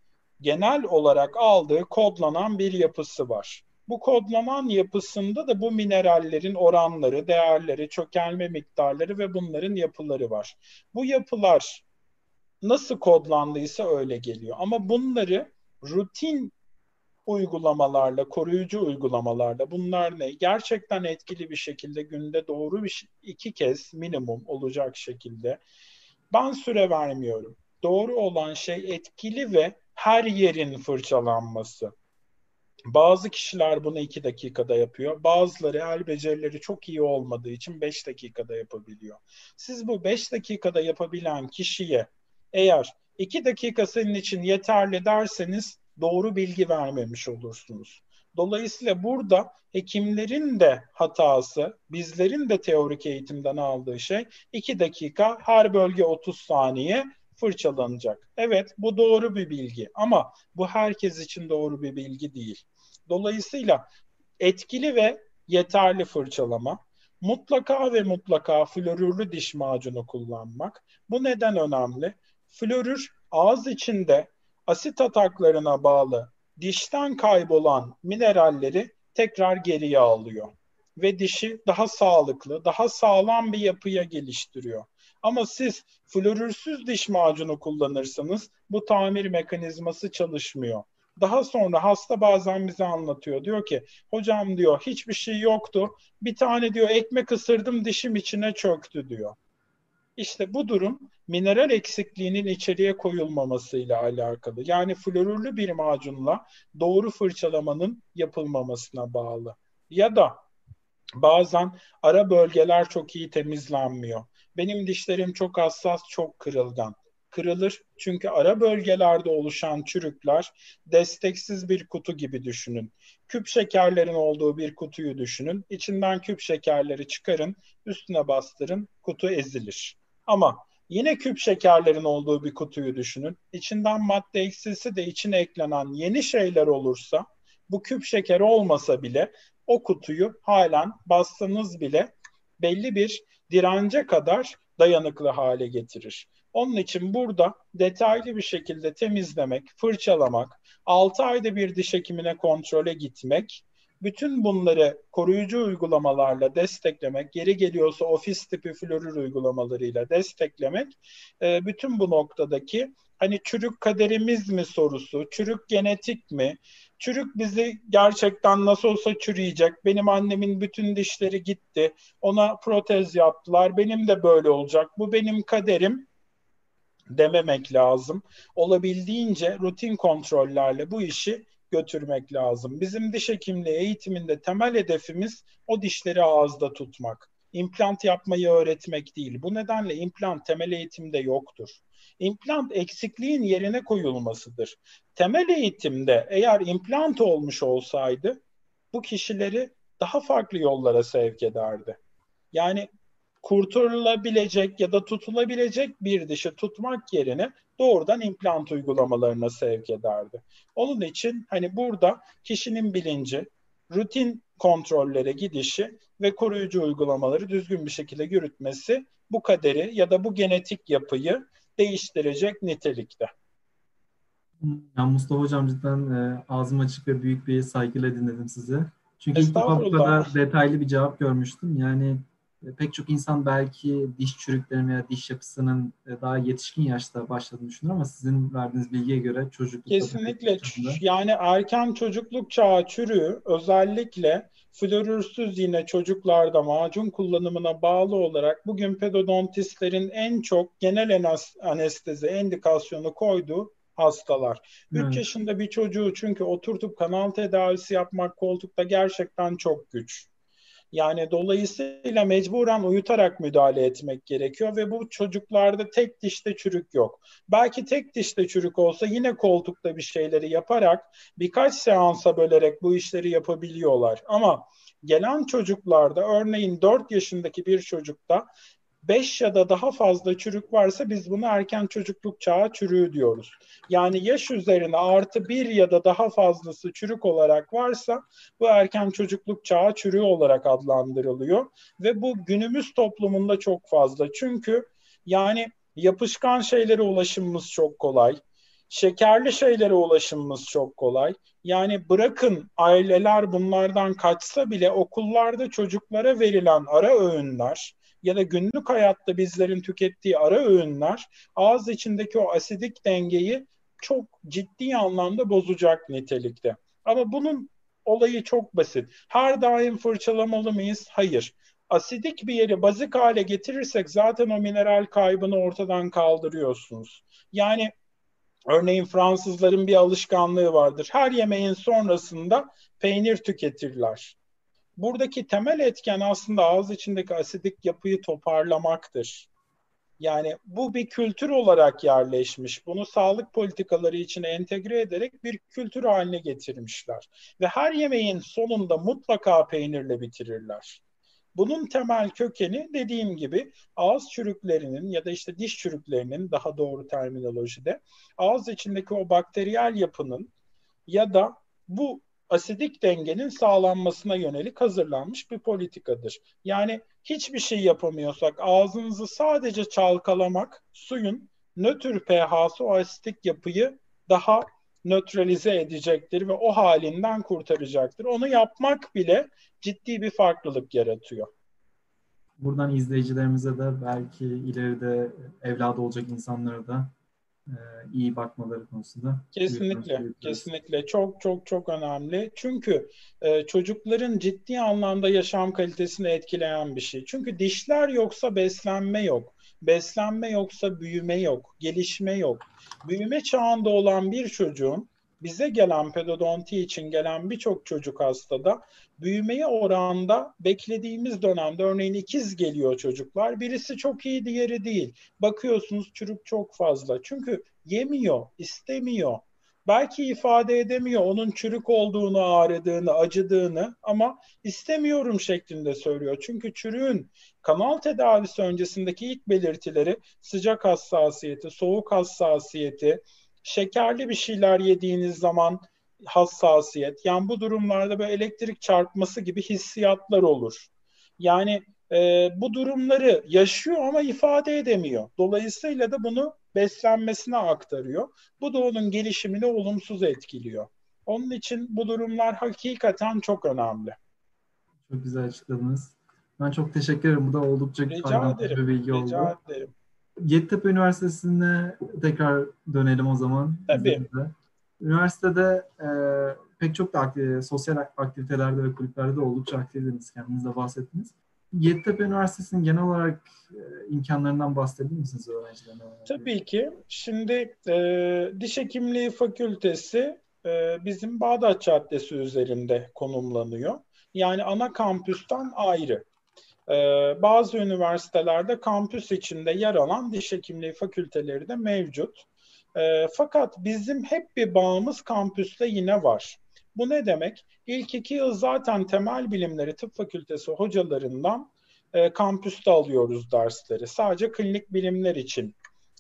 genel olarak aldığı kodlanan bir yapısı var. Bu kodlanan yapısında da bu minerallerin oranları, değerleri, çökelme miktarları ve bunların yapıları var. Bu yapılar nasıl kodlandıysa öyle geliyor. Ama bunları rutin uygulamalarla, koruyucu uygulamalarla bunlar ne? Gerçekten etkili bir şekilde günde doğru bir iki kez minimum olacak şekilde ben süre vermiyorum. Doğru olan şey etkili ve her yerin fırçalanması. Bazı kişiler bunu iki dakikada yapıyor. Bazıları el becerileri çok iyi olmadığı için beş dakikada yapabiliyor. Siz bu beş dakikada yapabilen kişiye eğer iki dakika senin için yeterli derseniz doğru bilgi vermemiş olursunuz. Dolayısıyla burada hekimlerin de hatası, bizlerin de teorik eğitimden aldığı şey iki dakika her bölge 30 saniye fırçalanacak. Evet bu doğru bir bilgi ama bu herkes için doğru bir bilgi değil. Dolayısıyla etkili ve yeterli fırçalama, mutlaka ve mutlaka florürlü diş macunu kullanmak. Bu neden önemli? Florür ağız içinde asit ataklarına bağlı dişten kaybolan mineralleri tekrar geriye alıyor ve dişi daha sağlıklı, daha sağlam bir yapıya geliştiriyor. Ama siz florürsüz diş macunu kullanırsanız bu tamir mekanizması çalışmıyor. Daha sonra hasta bazen bize anlatıyor. Diyor ki hocam diyor hiçbir şey yoktu. Bir tane diyor ekmek ısırdım dişim içine çöktü diyor. İşte bu durum mineral eksikliğinin içeriye koyulmamasıyla alakalı. Yani florürlü bir macunla doğru fırçalamanın yapılmamasına bağlı. Ya da bazen ara bölgeler çok iyi temizlenmiyor. Benim dişlerim çok hassas, çok kırılgan kırılır. Çünkü ara bölgelerde oluşan çürükler desteksiz bir kutu gibi düşünün. Küp şekerlerin olduğu bir kutuyu düşünün. İçinden küp şekerleri çıkarın, üstüne bastırın, kutu ezilir. Ama yine küp şekerlerin olduğu bir kutuyu düşünün. İçinden madde eksilse de içine eklenen yeni şeyler olursa bu küp şeker olmasa bile o kutuyu halen bastığınız bile belli bir dirence kadar dayanıklı hale getirir. Onun için burada detaylı bir şekilde temizlemek, fırçalamak, 6 ayda bir diş hekimine kontrole gitmek, bütün bunları koruyucu uygulamalarla desteklemek, geri geliyorsa ofis tipi florür uygulamalarıyla desteklemek, e, bütün bu noktadaki hani çürük kaderimiz mi sorusu, çürük genetik mi, çürük bizi gerçekten nasıl olsa çürüyecek, benim annemin bütün dişleri gitti, ona protez yaptılar, benim de böyle olacak, bu benim kaderim dememek lazım. Olabildiğince rutin kontrollerle bu işi götürmek lazım. Bizim diş hekimliği eğitiminde temel hedefimiz o dişleri ağızda tutmak. İmplant yapmayı öğretmek değil. Bu nedenle implant temel eğitimde yoktur. İmplant eksikliğin yerine koyulmasıdır. Temel eğitimde eğer implant olmuş olsaydı bu kişileri daha farklı yollara sevk ederdi. Yani kurtarılabilecek ya da tutulabilecek bir dişi tutmak yerine doğrudan implant uygulamalarına sevk ederdi. Onun için hani burada kişinin bilinci, rutin kontrollere gidişi ve koruyucu uygulamaları düzgün bir şekilde yürütmesi bu kaderi ya da bu genetik yapıyı değiştirecek nitelikte. Ya Mustafa Hocam cidden e, ağzım açık ve büyük bir saygıyla dinledim sizi. Çünkü ilk defa bu kadar detaylı bir cevap görmüştüm. Yani pek çok insan belki diş çürüklerinin veya diş yapısının e, daha yetişkin yaşta başladığını düşünür ama sizin verdiğiniz bilgiye göre çocuklukta... Kesinlikle. Yani erken çocukluk çağı çürüğü özellikle florürsüz yine çocuklarda macun kullanımına bağlı olarak bugün pedodontistlerin en çok genel anestezi endikasyonu koyduğu hastalar. 3 evet. yaşında bir çocuğu çünkü oturtup kanal tedavisi yapmak koltukta gerçekten çok güç. Yani dolayısıyla mecburen uyutarak müdahale etmek gerekiyor ve bu çocuklarda tek dişte çürük yok. Belki tek dişte çürük olsa yine koltukta bir şeyleri yaparak birkaç seansa bölerek bu işleri yapabiliyorlar. Ama gelen çocuklarda örneğin 4 yaşındaki bir çocukta 5 ya da daha fazla çürük varsa biz buna erken çocukluk çağı çürüğü diyoruz. Yani yaş üzerine artı bir ya da daha fazlası çürük olarak varsa bu erken çocukluk çağı çürüğü olarak adlandırılıyor. Ve bu günümüz toplumunda çok fazla. Çünkü yani yapışkan şeylere ulaşımımız çok kolay. Şekerli şeylere ulaşımımız çok kolay. Yani bırakın aileler bunlardan kaçsa bile okullarda çocuklara verilen ara öğünler, ya da günlük hayatta bizlerin tükettiği ara öğünler ağız içindeki o asidik dengeyi çok ciddi anlamda bozacak nitelikte. Ama bunun olayı çok basit. Her daim fırçalamalı mıyız? Hayır. Asidik bir yeri bazik hale getirirsek zaten o mineral kaybını ortadan kaldırıyorsunuz. Yani örneğin Fransızların bir alışkanlığı vardır. Her yemeğin sonrasında peynir tüketirler buradaki temel etken aslında ağız içindeki asidik yapıyı toparlamaktır. Yani bu bir kültür olarak yerleşmiş. Bunu sağlık politikaları için entegre ederek bir kültür haline getirmişler. Ve her yemeğin sonunda mutlaka peynirle bitirirler. Bunun temel kökeni dediğim gibi ağız çürüklerinin ya da işte diş çürüklerinin daha doğru terminolojide ağız içindeki o bakteriyel yapının ya da bu asidik dengenin sağlanmasına yönelik hazırlanmış bir politikadır. Yani hiçbir şey yapamıyorsak ağzınızı sadece çalkalamak suyun nötr pH'sı o asitik yapıyı daha nötralize edecektir ve o halinden kurtaracaktır. Onu yapmak bile ciddi bir farklılık yaratıyor. Buradan izleyicilerimize de belki ileride evladı olacak insanlara da iyi bakmaları konusunda. Kesinlikle, kesinlikle. Çok çok çok önemli. Çünkü e, çocukların ciddi anlamda yaşam kalitesini etkileyen bir şey. Çünkü dişler yoksa beslenme yok. Beslenme yoksa büyüme yok, gelişme yok. Büyüme çağında olan bir çocuğun bize gelen pedodonti için gelen birçok çocuk hastada büyümeye oranda beklediğimiz dönemde örneğin ikiz geliyor çocuklar. Birisi çok iyi diğeri değil. Bakıyorsunuz çürük çok fazla. Çünkü yemiyor, istemiyor. Belki ifade edemiyor onun çürük olduğunu, ağrıdığını, acıdığını ama istemiyorum şeklinde söylüyor. Çünkü çürüğün kanal tedavisi öncesindeki ilk belirtileri sıcak hassasiyeti, soğuk hassasiyeti, şekerli bir şeyler yediğiniz zaman hassasiyet. Yani bu durumlarda böyle elektrik çarpması gibi hissiyatlar olur. Yani e, bu durumları yaşıyor ama ifade edemiyor. Dolayısıyla da bunu beslenmesine aktarıyor. Bu da onun gelişimini olumsuz etkiliyor. Onun için bu durumlar hakikaten çok önemli. Çok güzel açıkladınız. Ben çok teşekkür ederim. Bu da oldukça rica ederim, bir bilgi rica oldu. Rica ederim. Yeditepe Üniversitesi'ne tekrar dönelim o zaman. Tabii. Üniversitede e, pek çok da aktiv, sosyal aktivitelerde ve kulüplerde de oldukça aktifdiniz. Kendiniz de bahsettiniz. Yeditepe Üniversitesi'nin genel olarak e, imkanlarından bahsedebilir misiniz öğrencilerine? Tabii ki. Şimdi e, Diş Hekimliği Fakültesi e, bizim Bağdat Caddesi üzerinde konumlanıyor. Yani ana kampüsten ayrı. Ee, bazı üniversitelerde kampüs içinde yer alan diş hekimliği fakülteleri de mevcut. Ee, fakat bizim hep bir bağımız kampüste yine var. Bu ne demek? İlk iki yıl zaten temel bilimleri tıp fakültesi hocalarından e, kampüste alıyoruz dersleri. Sadece klinik bilimler için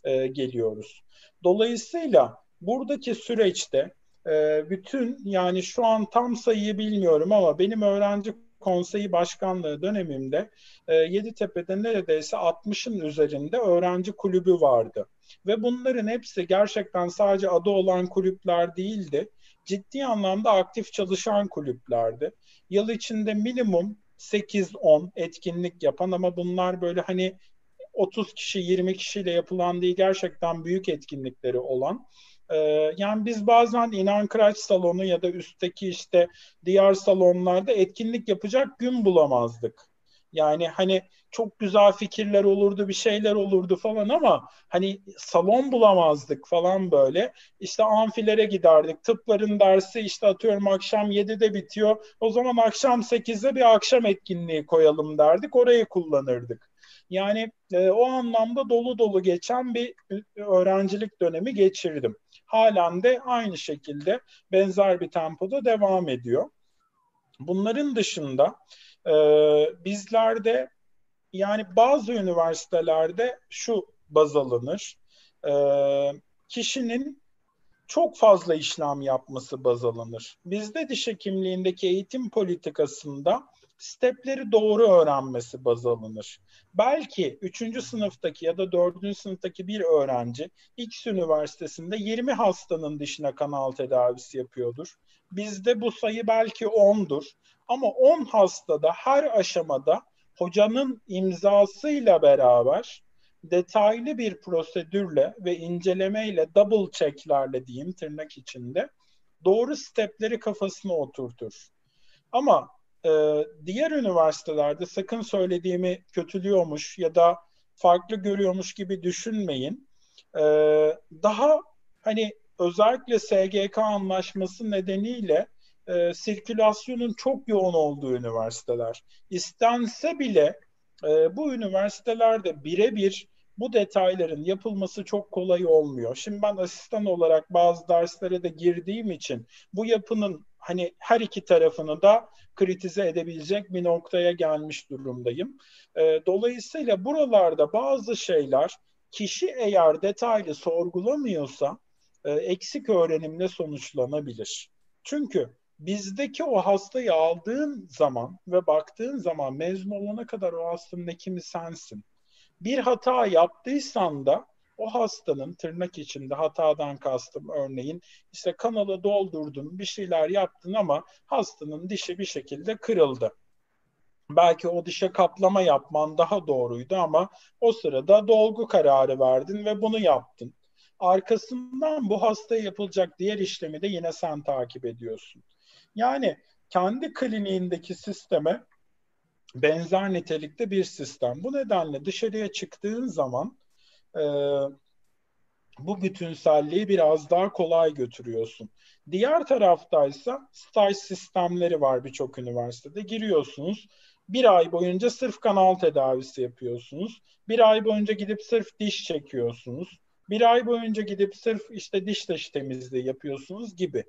e, geliyoruz. Dolayısıyla buradaki süreçte e, bütün yani şu an tam sayıyı bilmiyorum ama benim öğrenci konseyi başkanlığı dönemimde e, Yeditepe'de neredeyse 60'ın üzerinde öğrenci kulübü vardı. Ve bunların hepsi gerçekten sadece adı olan kulüpler değildi. Ciddi anlamda aktif çalışan kulüplerdi. Yıl içinde minimum 8-10 etkinlik yapan ama bunlar böyle hani 30 kişi 20 kişiyle yapılan değil gerçekten büyük etkinlikleri olan ee, yani biz bazen inan kıraç salonu ya da üstteki işte diğer salonlarda etkinlik yapacak gün bulamazdık. Yani hani çok güzel fikirler olurdu, bir şeyler olurdu falan ama hani salon bulamazdık falan böyle. İşte amfilere giderdik. Tıpların dersi işte atıyorum akşam 7'de bitiyor. O zaman akşam 8'de bir akşam etkinliği koyalım derdik. Orayı kullanırdık. Yani e, o anlamda dolu dolu geçen bir öğrencilik dönemi geçirdim. Halen de aynı şekilde benzer bir tempoda devam ediyor. Bunların dışında e, bizlerde yani bazı üniversitelerde şu baz alınır. E, kişinin çok fazla işlem yapması baz alınır. Bizde diş hekimliğindeki eğitim politikasında stepleri doğru öğrenmesi baz alınır. Belki 3. sınıftaki ya da 4. sınıftaki bir öğrenci X üniversitesinde 20 hastanın dişine kanal tedavisi yapıyordur. Bizde bu sayı belki 10'dur. Ama 10 hastada her aşamada hocanın imzasıyla beraber detaylı bir prosedürle ve incelemeyle double checklerle diyeyim tırnak içinde doğru stepleri kafasına oturtur. Ama e, diğer üniversitelerde sakın söylediğimi kötülüyormuş ya da farklı görüyormuş gibi düşünmeyin. E, daha hani özellikle SGK anlaşması nedeniyle e, sirkülasyonun çok yoğun olduğu üniversiteler. İstense bile e, bu üniversitelerde birebir bu detayların yapılması çok kolay olmuyor. Şimdi ben asistan olarak bazı derslere de girdiğim için bu yapının hani her iki tarafını da kritize edebilecek bir noktaya gelmiş durumdayım. E, dolayısıyla buralarda bazı şeyler kişi eğer detaylı sorgulamıyorsa e, eksik öğrenimle sonuçlanabilir. Çünkü bizdeki o hastayı aldığın zaman ve baktığın zaman mezun olana kadar o hastanın hekimi sensin. Bir hata yaptıysan da o hastanın tırnak içinde hatadan kastım örneğin işte kanalı doldurdun bir şeyler yaptın ama hastanın dişi bir şekilde kırıldı. Belki o dişe kaplama yapman daha doğruydu ama o sırada dolgu kararı verdin ve bunu yaptın. Arkasından bu hastaya yapılacak diğer işlemi de yine sen takip ediyorsun. Yani kendi kliniğindeki sisteme benzer nitelikte bir sistem. Bu nedenle dışarıya çıktığın zaman e, bu bütünselliği biraz daha kolay götürüyorsun. Diğer taraftaysa staj sistemleri var birçok üniversitede. Giriyorsunuz, bir ay boyunca sırf kanal tedavisi yapıyorsunuz. Bir ay boyunca gidip sırf diş çekiyorsunuz. Bir ay boyunca gidip sırf işte diş taşı temizliği yapıyorsunuz gibi.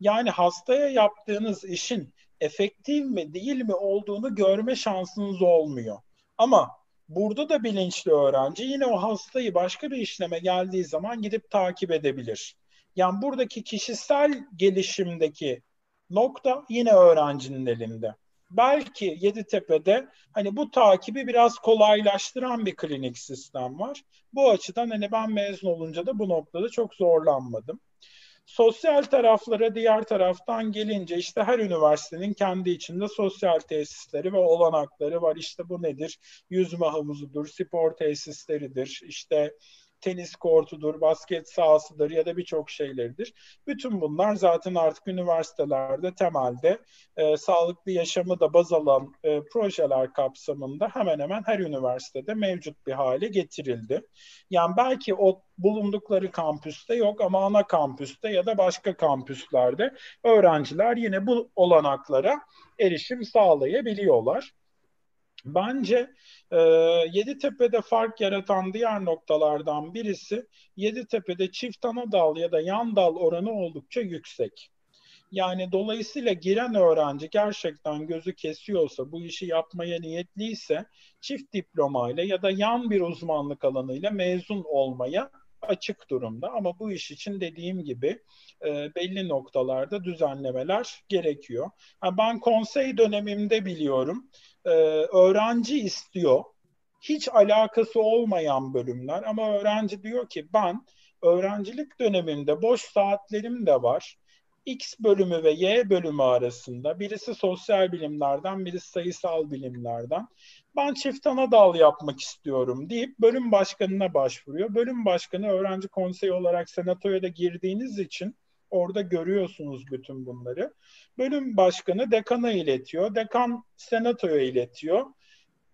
Yani hastaya yaptığınız işin efektif mi değil mi olduğunu görme şansınız olmuyor. Ama burada da bilinçli öğrenci yine o hastayı başka bir işleme geldiği zaman gidip takip edebilir. Yani buradaki kişisel gelişimdeki nokta yine öğrencinin elinde. Belki Yeditepe'de hani bu takibi biraz kolaylaştıran bir klinik sistem var. Bu açıdan hani ben mezun olunca da bu noktada çok zorlanmadım. Sosyal taraflara diğer taraftan gelince işte her üniversitenin kendi içinde sosyal tesisleri ve olanakları var. İşte bu nedir? Yüzme havuzudur, spor tesisleridir, işte tenis kortudur, basket sahasıdır ya da birçok şeyleridir. Bütün bunlar zaten artık üniversitelerde temelde e, sağlıklı yaşamı da baz alan e, projeler kapsamında hemen hemen her üniversitede mevcut bir hale getirildi. Yani belki o bulundukları kampüste yok ama ana kampüste ya da başka kampüslerde öğrenciler yine bu olanaklara erişim sağlayabiliyorlar. Bence e, Yeditepe'de fark yaratan diğer noktalardan birisi Yeditepe'de çift ana dal ya da yan dal oranı oldukça yüksek. Yani dolayısıyla giren öğrenci gerçekten gözü kesiyorsa, bu işi yapmaya niyetliyse çift diplomayla ya da yan bir uzmanlık alanıyla mezun olmaya açık durumda. Ama bu iş için dediğim gibi e, belli noktalarda düzenlemeler gerekiyor. Yani ben konsey dönemimde biliyorum e, öğrenci istiyor. Hiç alakası olmayan bölümler ama öğrenci diyor ki ben öğrencilik döneminde boş saatlerim de var. X bölümü ve Y bölümü arasında birisi sosyal bilimlerden, birisi sayısal bilimlerden. Ben çift ana dal yapmak istiyorum deyip bölüm başkanına başvuruyor. Bölüm başkanı öğrenci konseyi olarak senatoya da girdiğiniz için orada görüyorsunuz bütün bunları. Bölüm başkanı dekana iletiyor. Dekan senatoya iletiyor.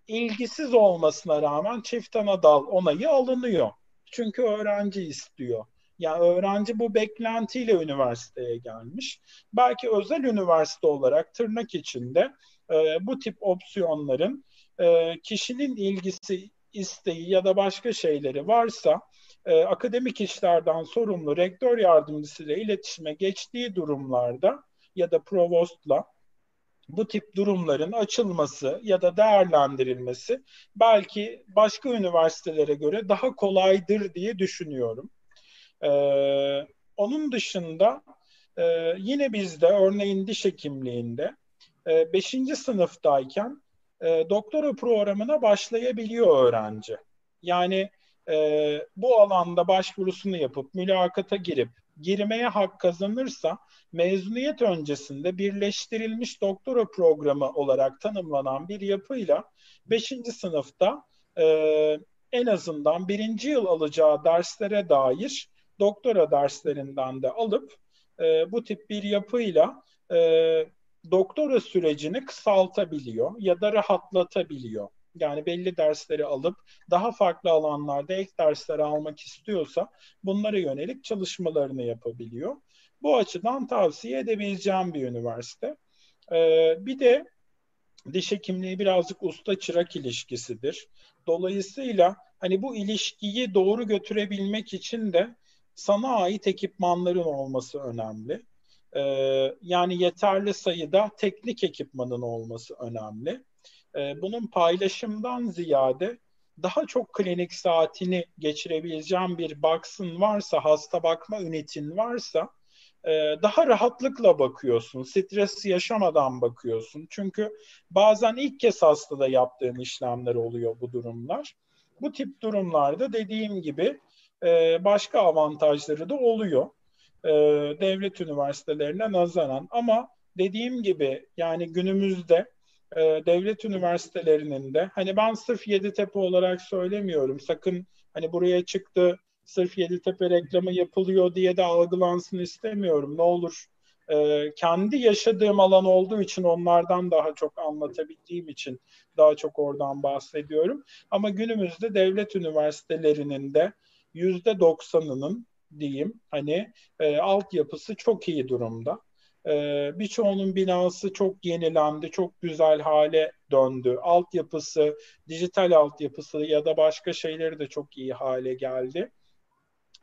İlgisiz olmasına rağmen çift ana dal onayı alınıyor. Çünkü öğrenci istiyor. Yani öğrenci bu beklentiyle üniversiteye gelmiş. Belki özel üniversite olarak tırnak içinde e, bu tip opsiyonların e, kişinin ilgisi, isteği ya da başka şeyleri varsa e, akademik işlerden sorumlu rektör yardımcısıyla iletişime geçtiği durumlarda ya da provostla bu tip durumların açılması ya da değerlendirilmesi belki başka üniversitelere göre daha kolaydır diye düşünüyorum. Ee, onun dışında e, yine bizde örneğin diş hekimliğinde 5. E, sınıftayken e, doktora programına başlayabiliyor öğrenci. Yani e, bu alanda başvurusunu yapıp mülakata girip girmeye hak kazanırsa mezuniyet öncesinde birleştirilmiş doktora programı olarak tanımlanan bir yapıyla 5. sınıfta e, en azından birinci yıl alacağı derslere dair doktora derslerinden de alıp e, bu tip bir yapıyla e, doktora sürecini kısaltabiliyor ya da rahatlatabiliyor. Yani belli dersleri alıp daha farklı alanlarda ek dersleri almak istiyorsa bunlara yönelik çalışmalarını yapabiliyor. Bu açıdan tavsiye edebileceğim bir üniversite. Ee, bir de diş hekimliği birazcık usta çırak ilişkisidir. Dolayısıyla hani bu ilişkiyi doğru götürebilmek için de sana ait ekipmanların olması önemli. Ee, yani yeterli sayıda teknik ekipmanın olması önemli. Ee, bunun paylaşımdan ziyade daha çok klinik saatini geçirebileceğin bir box'ın varsa, hasta bakma ünitin varsa e, daha rahatlıkla bakıyorsun. Stres yaşamadan bakıyorsun. Çünkü bazen ilk kez hastada yaptığın işlemler oluyor bu durumlar. Bu tip durumlarda dediğim gibi e, başka avantajları da oluyor. E, devlet üniversitelerine nazaran. Ama dediğim gibi yani günümüzde e, devlet üniversitelerinin de hani ben sırf Yeditepe olarak söylemiyorum. Sakın hani buraya çıktı sırf Yeditepe reklamı yapılıyor diye de algılansın istemiyorum. Ne olur e, kendi yaşadığım alan olduğu için onlardan daha çok anlatabildiğim için daha çok oradan bahsediyorum. Ama günümüzde devlet üniversitelerinin de yüzde doksanının diyeyim hani e, altyapısı çok iyi durumda. E, birçoğunun binası çok yenilendi, çok güzel hale döndü. Altyapısı, dijital altyapısı ya da başka şeyleri de çok iyi hale geldi.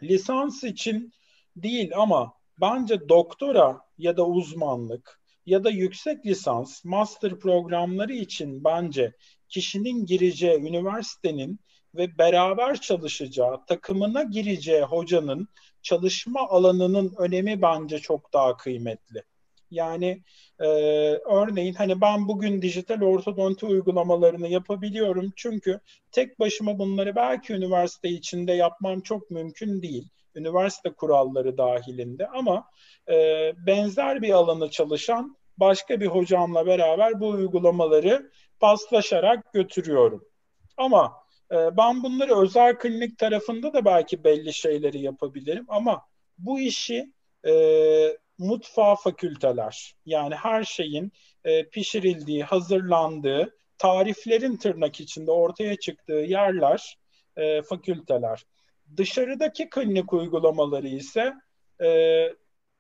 Lisans için değil ama bence doktora ya da uzmanlık ya da yüksek lisans, master programları için bence kişinin gireceği üniversitenin ve beraber çalışacağı, takımına gireceği hocanın çalışma alanının önemi bence çok daha kıymetli. Yani e, örneğin hani ben bugün dijital ortodonti uygulamalarını yapabiliyorum çünkü tek başıma bunları belki üniversite içinde yapmam çok mümkün değil. Üniversite kuralları dahilinde ama e, benzer bir alanda çalışan başka bir hocamla beraber bu uygulamaları paslaşarak götürüyorum. Ama ben bunları özel klinik tarafında da belki belli şeyleri yapabilirim ama bu işi e, mutfağa fakülteler yani her şeyin e, pişirildiği, hazırlandığı, tariflerin tırnak içinde ortaya çıktığı yerler e, fakülteler. Dışarıdaki klinik uygulamaları ise e,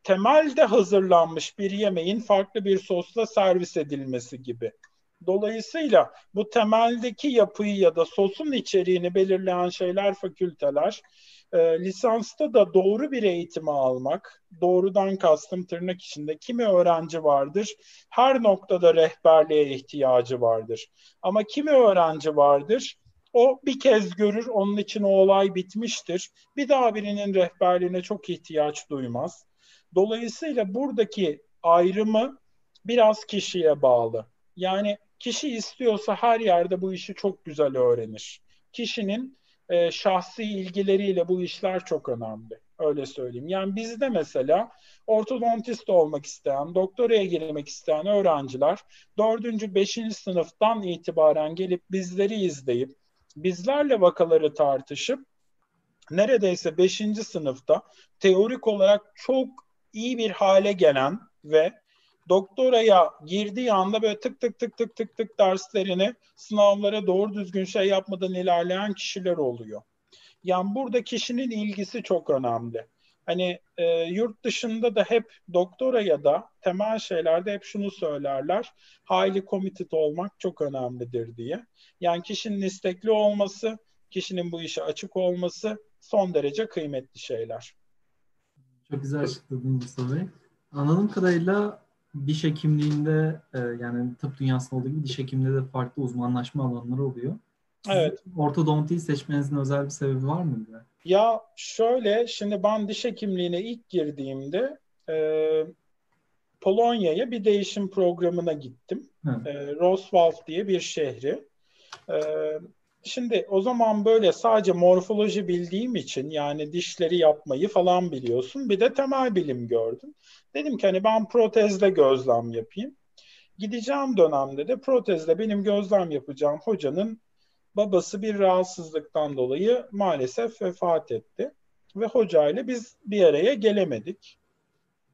temelde hazırlanmış bir yemeğin farklı bir sosla servis edilmesi gibi. Dolayısıyla bu temeldeki yapıyı ya da sosun içeriğini belirleyen şeyler fakülteler. E, lisansta da doğru bir eğitimi almak, doğrudan kastım tırnak içinde kimi öğrenci vardır, her noktada rehberliğe ihtiyacı vardır. Ama kimi öğrenci vardır, o bir kez görür, onun için o olay bitmiştir. Bir daha birinin rehberliğine çok ihtiyaç duymaz. Dolayısıyla buradaki ayrımı biraz kişiye bağlı. Yani kişi istiyorsa her yerde bu işi çok güzel öğrenir. Kişinin e, şahsi ilgileriyle bu işler çok önemli. Öyle söyleyeyim. Yani bizde mesela ortodontist olmak isteyen, doktoraya girmek isteyen öğrenciler dördüncü, beşinci sınıftan itibaren gelip bizleri izleyip bizlerle vakaları tartışıp neredeyse beşinci sınıfta teorik olarak çok iyi bir hale gelen ve doktoraya girdiği anda böyle tık tık tık tık tık tık derslerini sınavlara doğru düzgün şey yapmadan ilerleyen kişiler oluyor. Yani burada kişinin ilgisi çok önemli. Hani e, yurt dışında da hep doktora ya da temel şeylerde hep şunu söylerler. Highly committed olmak çok önemlidir diye. Yani kişinin istekli olması, kişinin bu işe açık olması son derece kıymetli şeyler. Çok güzel açıkladın Mustafa Bey. Anladığım kadarıyla diş hekimliğinde e, yani tıp dünyasında olduğu gibi diş hekimliğinde de farklı uzmanlaşma alanları oluyor. Evet. Ortodontiyi seçmenizin özel bir sebebi var mı? Ya şöyle, şimdi ben diş hekimliğine ilk girdiğimde e, Polonya'ya bir değişim programına gittim. E, Roswald diye bir şehri. E, şimdi o zaman böyle sadece morfoloji bildiğim için yani dişleri yapmayı falan biliyorsun. Bir de temel bilim gördüm. Dedim ki hani ben protezle gözlem yapayım. Gideceğim dönemde de protezle benim gözlem yapacağım hocanın babası bir rahatsızlıktan dolayı maalesef vefat etti. Ve hocayla biz bir araya gelemedik.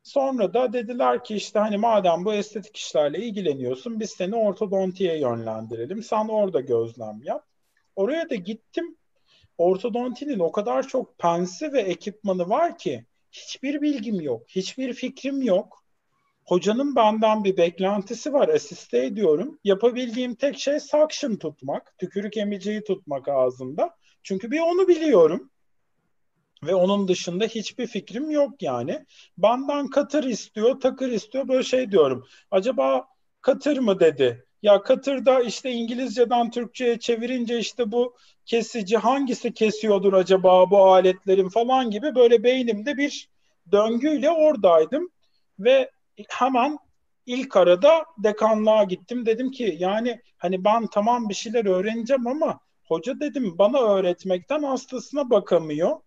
Sonra da dediler ki işte hani madem bu estetik işlerle ilgileniyorsun biz seni ortodontiye yönlendirelim. Sen orada gözlem yap. Oraya da gittim. Ortodontinin o kadar çok pensi ve ekipmanı var ki hiçbir bilgim yok, hiçbir fikrim yok. Hocanın benden bir beklentisi var. Asiste ediyorum. Yapabildiğim tek şey suction tutmak. Tükürük emiciyi tutmak ağzında. Çünkü bir onu biliyorum. Ve onun dışında hiçbir fikrim yok yani. Benden katır istiyor, takır istiyor. Böyle şey diyorum. Acaba katır mı dedi. Ya katırda işte İngilizceden Türkçe'ye çevirince işte bu kesici hangisi kesiyordur acaba bu aletlerin falan gibi böyle beynimde bir döngüyle oradaydım. Ve hemen ilk arada dekanlığa gittim. Dedim ki yani hani ben tamam bir şeyler öğreneceğim ama hoca dedim bana öğretmekten hastasına bakamıyor.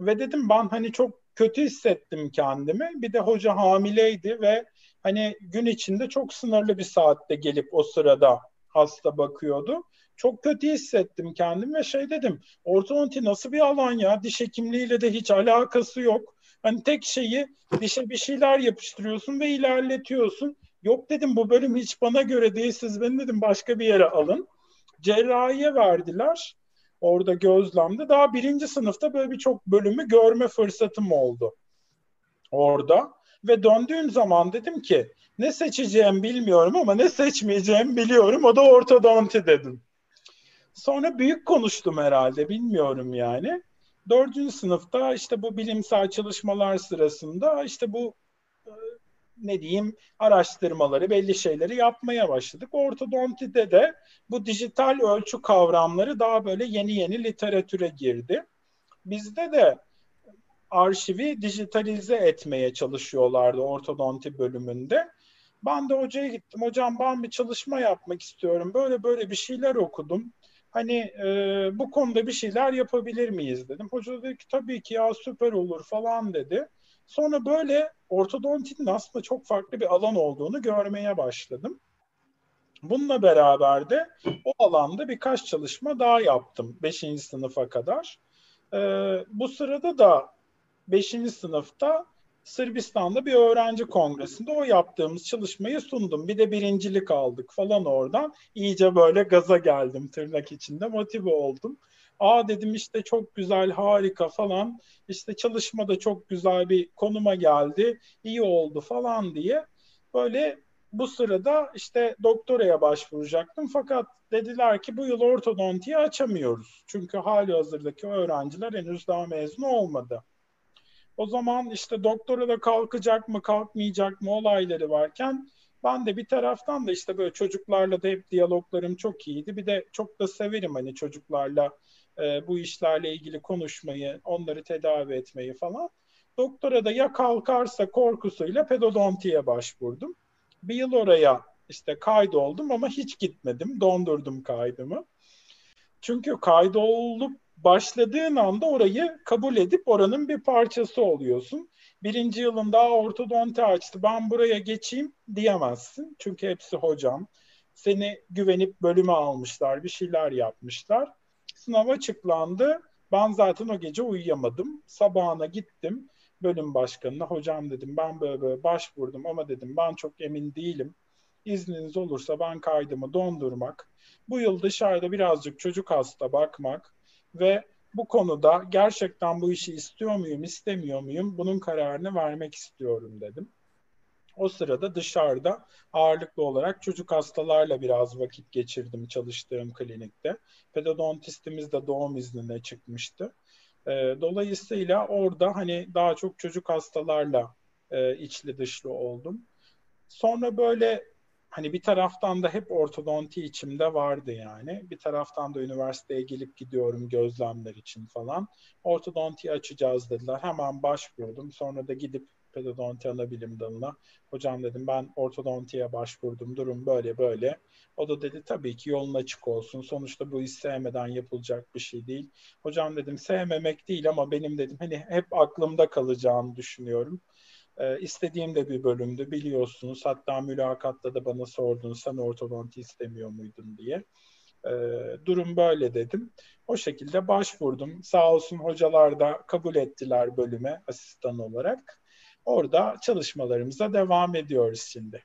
Ve dedim ben hani çok kötü hissettim kendimi. Bir de hoca hamileydi ve hani gün içinde çok sınırlı bir saatte gelip o sırada hasta bakıyordu. Çok kötü hissettim kendimi ve şey dedim. Ortodonti nasıl bir alan ya? Diş hekimliğiyle de hiç alakası yok. Hani tek şeyi dişe bir şeyler yapıştırıyorsun ve ilerletiyorsun. Yok dedim bu bölüm hiç bana göre değil. Siz beni dedim başka bir yere alın. Cerrahiye verdiler. Orada gözlemde. Daha birinci sınıfta böyle birçok bölümü görme fırsatım oldu. Orada. Ve döndüğüm zaman dedim ki ne seçeceğim bilmiyorum ama ne seçmeyeceğim biliyorum. O da ortodonti dedim. Sonra büyük konuştum herhalde bilmiyorum yani dördüncü sınıfta işte bu bilimsel çalışmalar sırasında işte bu e, ne diyeyim araştırmaları belli şeyleri yapmaya başladık. Ortodontide de bu dijital ölçü kavramları daha böyle yeni yeni literatüre girdi. Bizde de arşivi dijitalize etmeye çalışıyorlardı ortodonti bölümünde. Ben de hocaya gittim. Hocam ben bir çalışma yapmak istiyorum. Böyle böyle bir şeyler okudum hani e, bu konuda bir şeyler yapabilir miyiz dedim. Hoca dedi ki tabii ki ya süper olur falan dedi. Sonra böyle ortodontinin aslında çok farklı bir alan olduğunu görmeye başladım. Bununla beraber de o alanda birkaç çalışma daha yaptım 5. sınıfa kadar. Ee, bu sırada da 5. sınıfta Sırbistan'da bir öğrenci kongresinde o yaptığımız çalışmayı sundum. Bir de birincilik aldık falan oradan. İyice böyle gaza geldim tırnak içinde motive oldum. Aa dedim işte çok güzel harika falan işte çalışma da çok güzel bir konuma geldi iyi oldu falan diye böyle bu sırada işte doktoraya başvuracaktım fakat dediler ki bu yıl ortodontiyi açamıyoruz. Çünkü hali hazırdaki öğrenciler henüz daha mezun olmadı. O zaman işte doktora da kalkacak mı kalkmayacak mı olayları varken ben de bir taraftan da işte böyle çocuklarla da hep diyaloglarım çok iyiydi. Bir de çok da severim hani çocuklarla e, bu işlerle ilgili konuşmayı, onları tedavi etmeyi falan. Doktora da ya kalkarsa korkusuyla pedodontiye başvurdum. Bir yıl oraya işte kaydoldum ama hiç gitmedim. Dondurdum kaydımı. Çünkü kaydolup başladığın anda orayı kabul edip oranın bir parçası oluyorsun. Birinci yılın daha ortodonti açtı. Ben buraya geçeyim diyemezsin. Çünkü hepsi hocam. Seni güvenip bölüme almışlar. Bir şeyler yapmışlar. Sınav açıklandı. Ben zaten o gece uyuyamadım. Sabahına gittim bölüm başkanına. Hocam dedim ben böyle böyle başvurdum ama dedim ben çok emin değilim. İzniniz olursa ben kaydımı dondurmak, bu yıl dışarıda birazcık çocuk hasta bakmak ve bu konuda gerçekten bu işi istiyor muyum, istemiyor muyum bunun kararını vermek istiyorum dedim. O sırada dışarıda ağırlıklı olarak çocuk hastalarla biraz vakit geçirdim çalıştığım klinikte. Pedodontistimiz de doğum iznine çıkmıştı. E, dolayısıyla orada hani daha çok çocuk hastalarla e, içli dışlı oldum. Sonra böyle hani bir taraftan da hep ortodonti içimde vardı yani. Bir taraftan da üniversiteye gelip gidiyorum gözlemler için falan. Ortodonti açacağız dediler. Hemen başvurdum. Sonra da gidip pedodonti ana bilim dalına. Hocam dedim ben ortodontiye başvurdum. Durum böyle böyle. O da dedi tabii ki yolun açık olsun. Sonuçta bu iş sevmeden yapılacak bir şey değil. Hocam dedim sevmemek değil ama benim dedim hani hep aklımda kalacağını düşünüyorum. Ee, istediğim de bir bölümdü biliyorsunuz. Hatta mülakatta da bana sordunuz sen ortodonti istemiyor muydun diye. Ee, durum böyle dedim. O şekilde başvurdum. Sağ olsun hocalar da kabul ettiler bölüme asistan olarak. Orada çalışmalarımıza devam ediyoruz şimdi.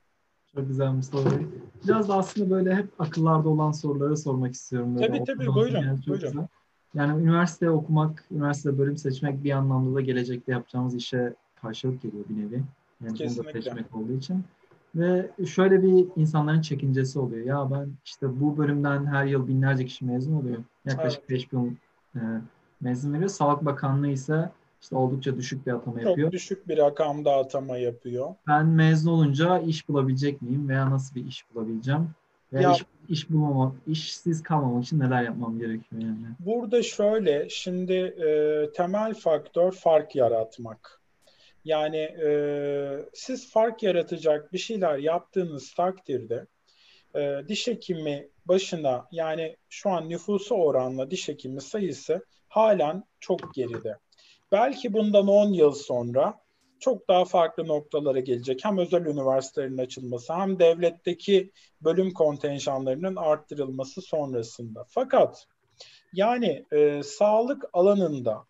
Çok güzel Mustafa Bey. Biraz da aslında böyle hep akıllarda olan soruları sormak istiyorum. Böyle tabii tabii buyurun. Yani, buyurun. Güzel. yani üniversite okumak, üniversite bölüm seçmek bir anlamda da gelecekte yapacağımız işe karşılık geliyor bir nevi. Yani Kesinlikle. Seçmek olduğu için. Ve şöyle bir insanların çekincesi oluyor. Ya ben işte bu bölümden her yıl binlerce kişi mezun oluyor. Yaklaşık evet. 5000 e, mezun veriyor. Sağlık Bakanlığı ise işte oldukça düşük bir atama Çok yapıyor. Çok düşük bir rakamda atama yapıyor. Ben mezun olunca iş bulabilecek miyim veya nasıl bir iş bulabileceğim? Veya ya, iş, iş bulmama, işsiz kalmamak için neler yapmam gerekiyor yani? Burada şöyle, şimdi e, temel faktör fark yaratmak. Yani e, siz fark yaratacak bir şeyler yaptığınız takdirde e, diş hekimi başına yani şu an nüfusu oranla diş hekimi sayısı halen çok geride. Belki bundan 10 yıl sonra çok daha farklı noktalara gelecek. Hem özel üniversitelerin açılması hem devletteki bölüm kontenjanlarının arttırılması sonrasında. Fakat yani e, sağlık alanında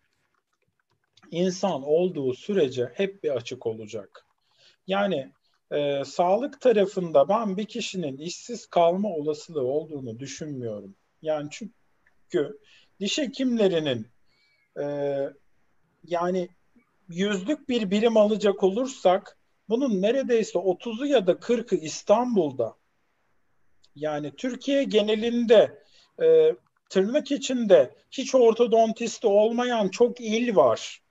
insan olduğu sürece hep bir açık olacak. Yani e, sağlık tarafında ben bir kişinin işsiz kalma olasılığı olduğunu düşünmüyorum. Yani çünkü diş hekimlerinin e, yani yüzlük bir birim alacak olursak bunun neredeyse 30'u ya da 40'ı İstanbul'da. Yani Türkiye genelinde e, tırnak içinde hiç ortodontisti olmayan çok il var.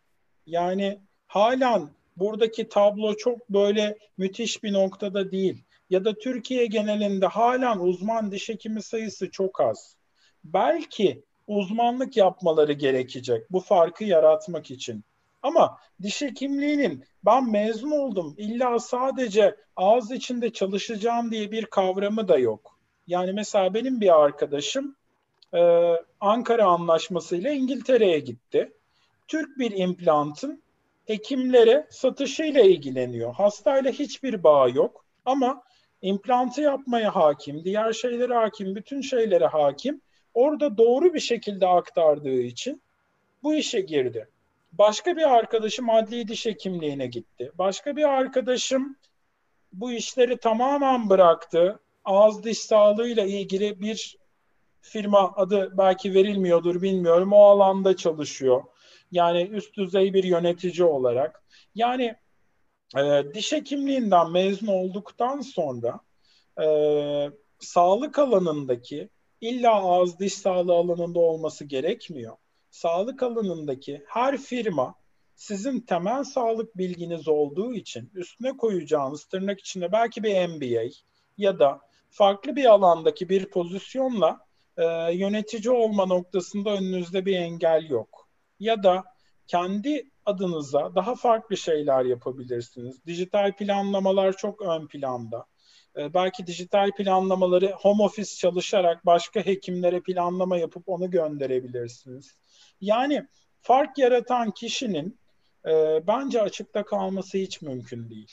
Yani halen buradaki tablo çok böyle müthiş bir noktada değil. Ya da Türkiye genelinde halen uzman diş hekimi sayısı çok az. Belki uzmanlık yapmaları gerekecek bu farkı yaratmak için. Ama diş hekimliğinin ben mezun oldum illa sadece ağız içinde çalışacağım diye bir kavramı da yok. Yani mesela benim bir arkadaşım e, Ankara Anlaşması'yla İngiltere'ye gitti. Türk bir implantın hekimlere satışıyla ilgileniyor. Hastayla hiçbir bağ yok ama implantı yapmaya hakim, diğer şeylere hakim, bütün şeylere hakim orada doğru bir şekilde aktardığı için bu işe girdi. Başka bir arkadaşım adli diş hekimliğine gitti. Başka bir arkadaşım bu işleri tamamen bıraktı. Ağız diş sağlığıyla ilgili bir firma adı belki verilmiyordur bilmiyorum. O alanda çalışıyor. Yani üst düzey bir yönetici olarak. Yani e, diş hekimliğinden mezun olduktan sonra e, sağlık alanındaki illa ağız diş sağlığı alanında olması gerekmiyor. Sağlık alanındaki her firma sizin temel sağlık bilginiz olduğu için üstüne koyacağınız tırnak içinde belki bir MBA ya da farklı bir alandaki bir pozisyonla e, yönetici olma noktasında önünüzde bir engel yok. Ya da kendi adınıza daha farklı şeyler yapabilirsiniz. Dijital planlamalar çok ön planda. Ee, belki dijital planlamaları home office çalışarak başka hekimlere planlama yapıp onu gönderebilirsiniz. Yani fark yaratan kişinin e, bence açıkta kalması hiç mümkün değil.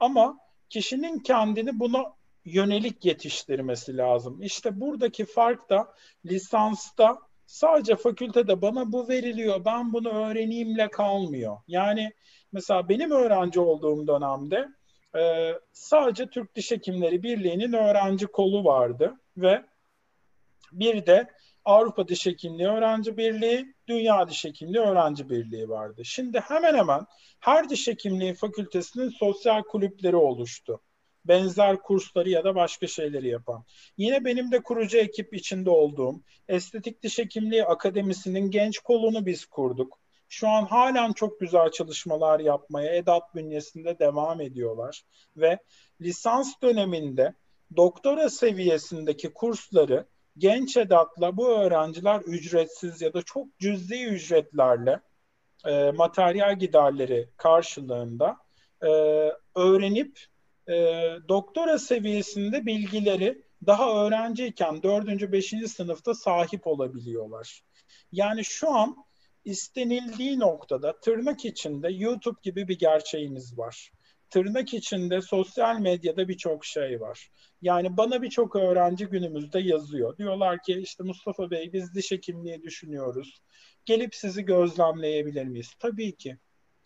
Ama kişinin kendini buna yönelik yetiştirmesi lazım. İşte buradaki fark da lisansta sadece fakültede bana bu veriliyor, ben bunu öğreneyimle kalmıyor. Yani mesela benim öğrenci olduğum dönemde e, sadece Türk Diş Hekimleri Birliği'nin öğrenci kolu vardı ve bir de Avrupa Diş Hekimliği Öğrenci Birliği, Dünya Diş Hekimliği Öğrenci Birliği vardı. Şimdi hemen hemen her diş hekimliği fakültesinin sosyal kulüpleri oluştu benzer kursları ya da başka şeyleri yapan. Yine benim de kurucu ekip içinde olduğum Estetik Diş Hekimliği Akademisi'nin genç kolunu biz kurduk. Şu an halen çok güzel çalışmalar yapmaya EDAT bünyesinde devam ediyorlar ve lisans döneminde doktora seviyesindeki kursları genç edatla bu öğrenciler ücretsiz ya da çok cüzi ücretlerle e, materyal giderleri karşılığında e, öğrenip e, doktora seviyesinde bilgileri daha öğrenciyken 4. 5. sınıfta sahip olabiliyorlar. Yani şu an istenildiği noktada tırnak içinde YouTube gibi bir gerçeğimiz var. Tırnak içinde sosyal medyada birçok şey var. Yani bana birçok öğrenci günümüzde yazıyor. Diyorlar ki işte Mustafa Bey biz diş hekimliği düşünüyoruz. Gelip sizi gözlemleyebilir miyiz? Tabii ki.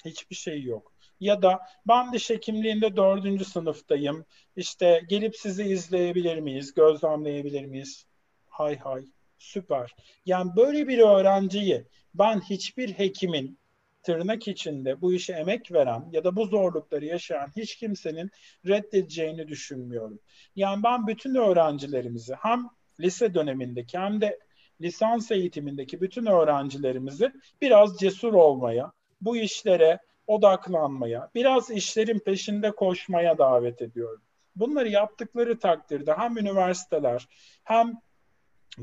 Hiçbir şey yok ya da ben diş hekimliğinde dördüncü sınıftayım. İşte gelip sizi izleyebilir miyiz, gözlemleyebilir miyiz? Hay hay, süper. Yani böyle bir öğrenciyi ben hiçbir hekimin tırnak içinde bu işe emek veren ya da bu zorlukları yaşayan hiç kimsenin reddedeceğini düşünmüyorum. Yani ben bütün öğrencilerimizi hem lise dönemindeki hem de lisans eğitimindeki bütün öğrencilerimizi biraz cesur olmaya, bu işlere odaklanmaya, biraz işlerin peşinde koşmaya davet ediyorum. Bunları yaptıkları takdirde hem üniversiteler hem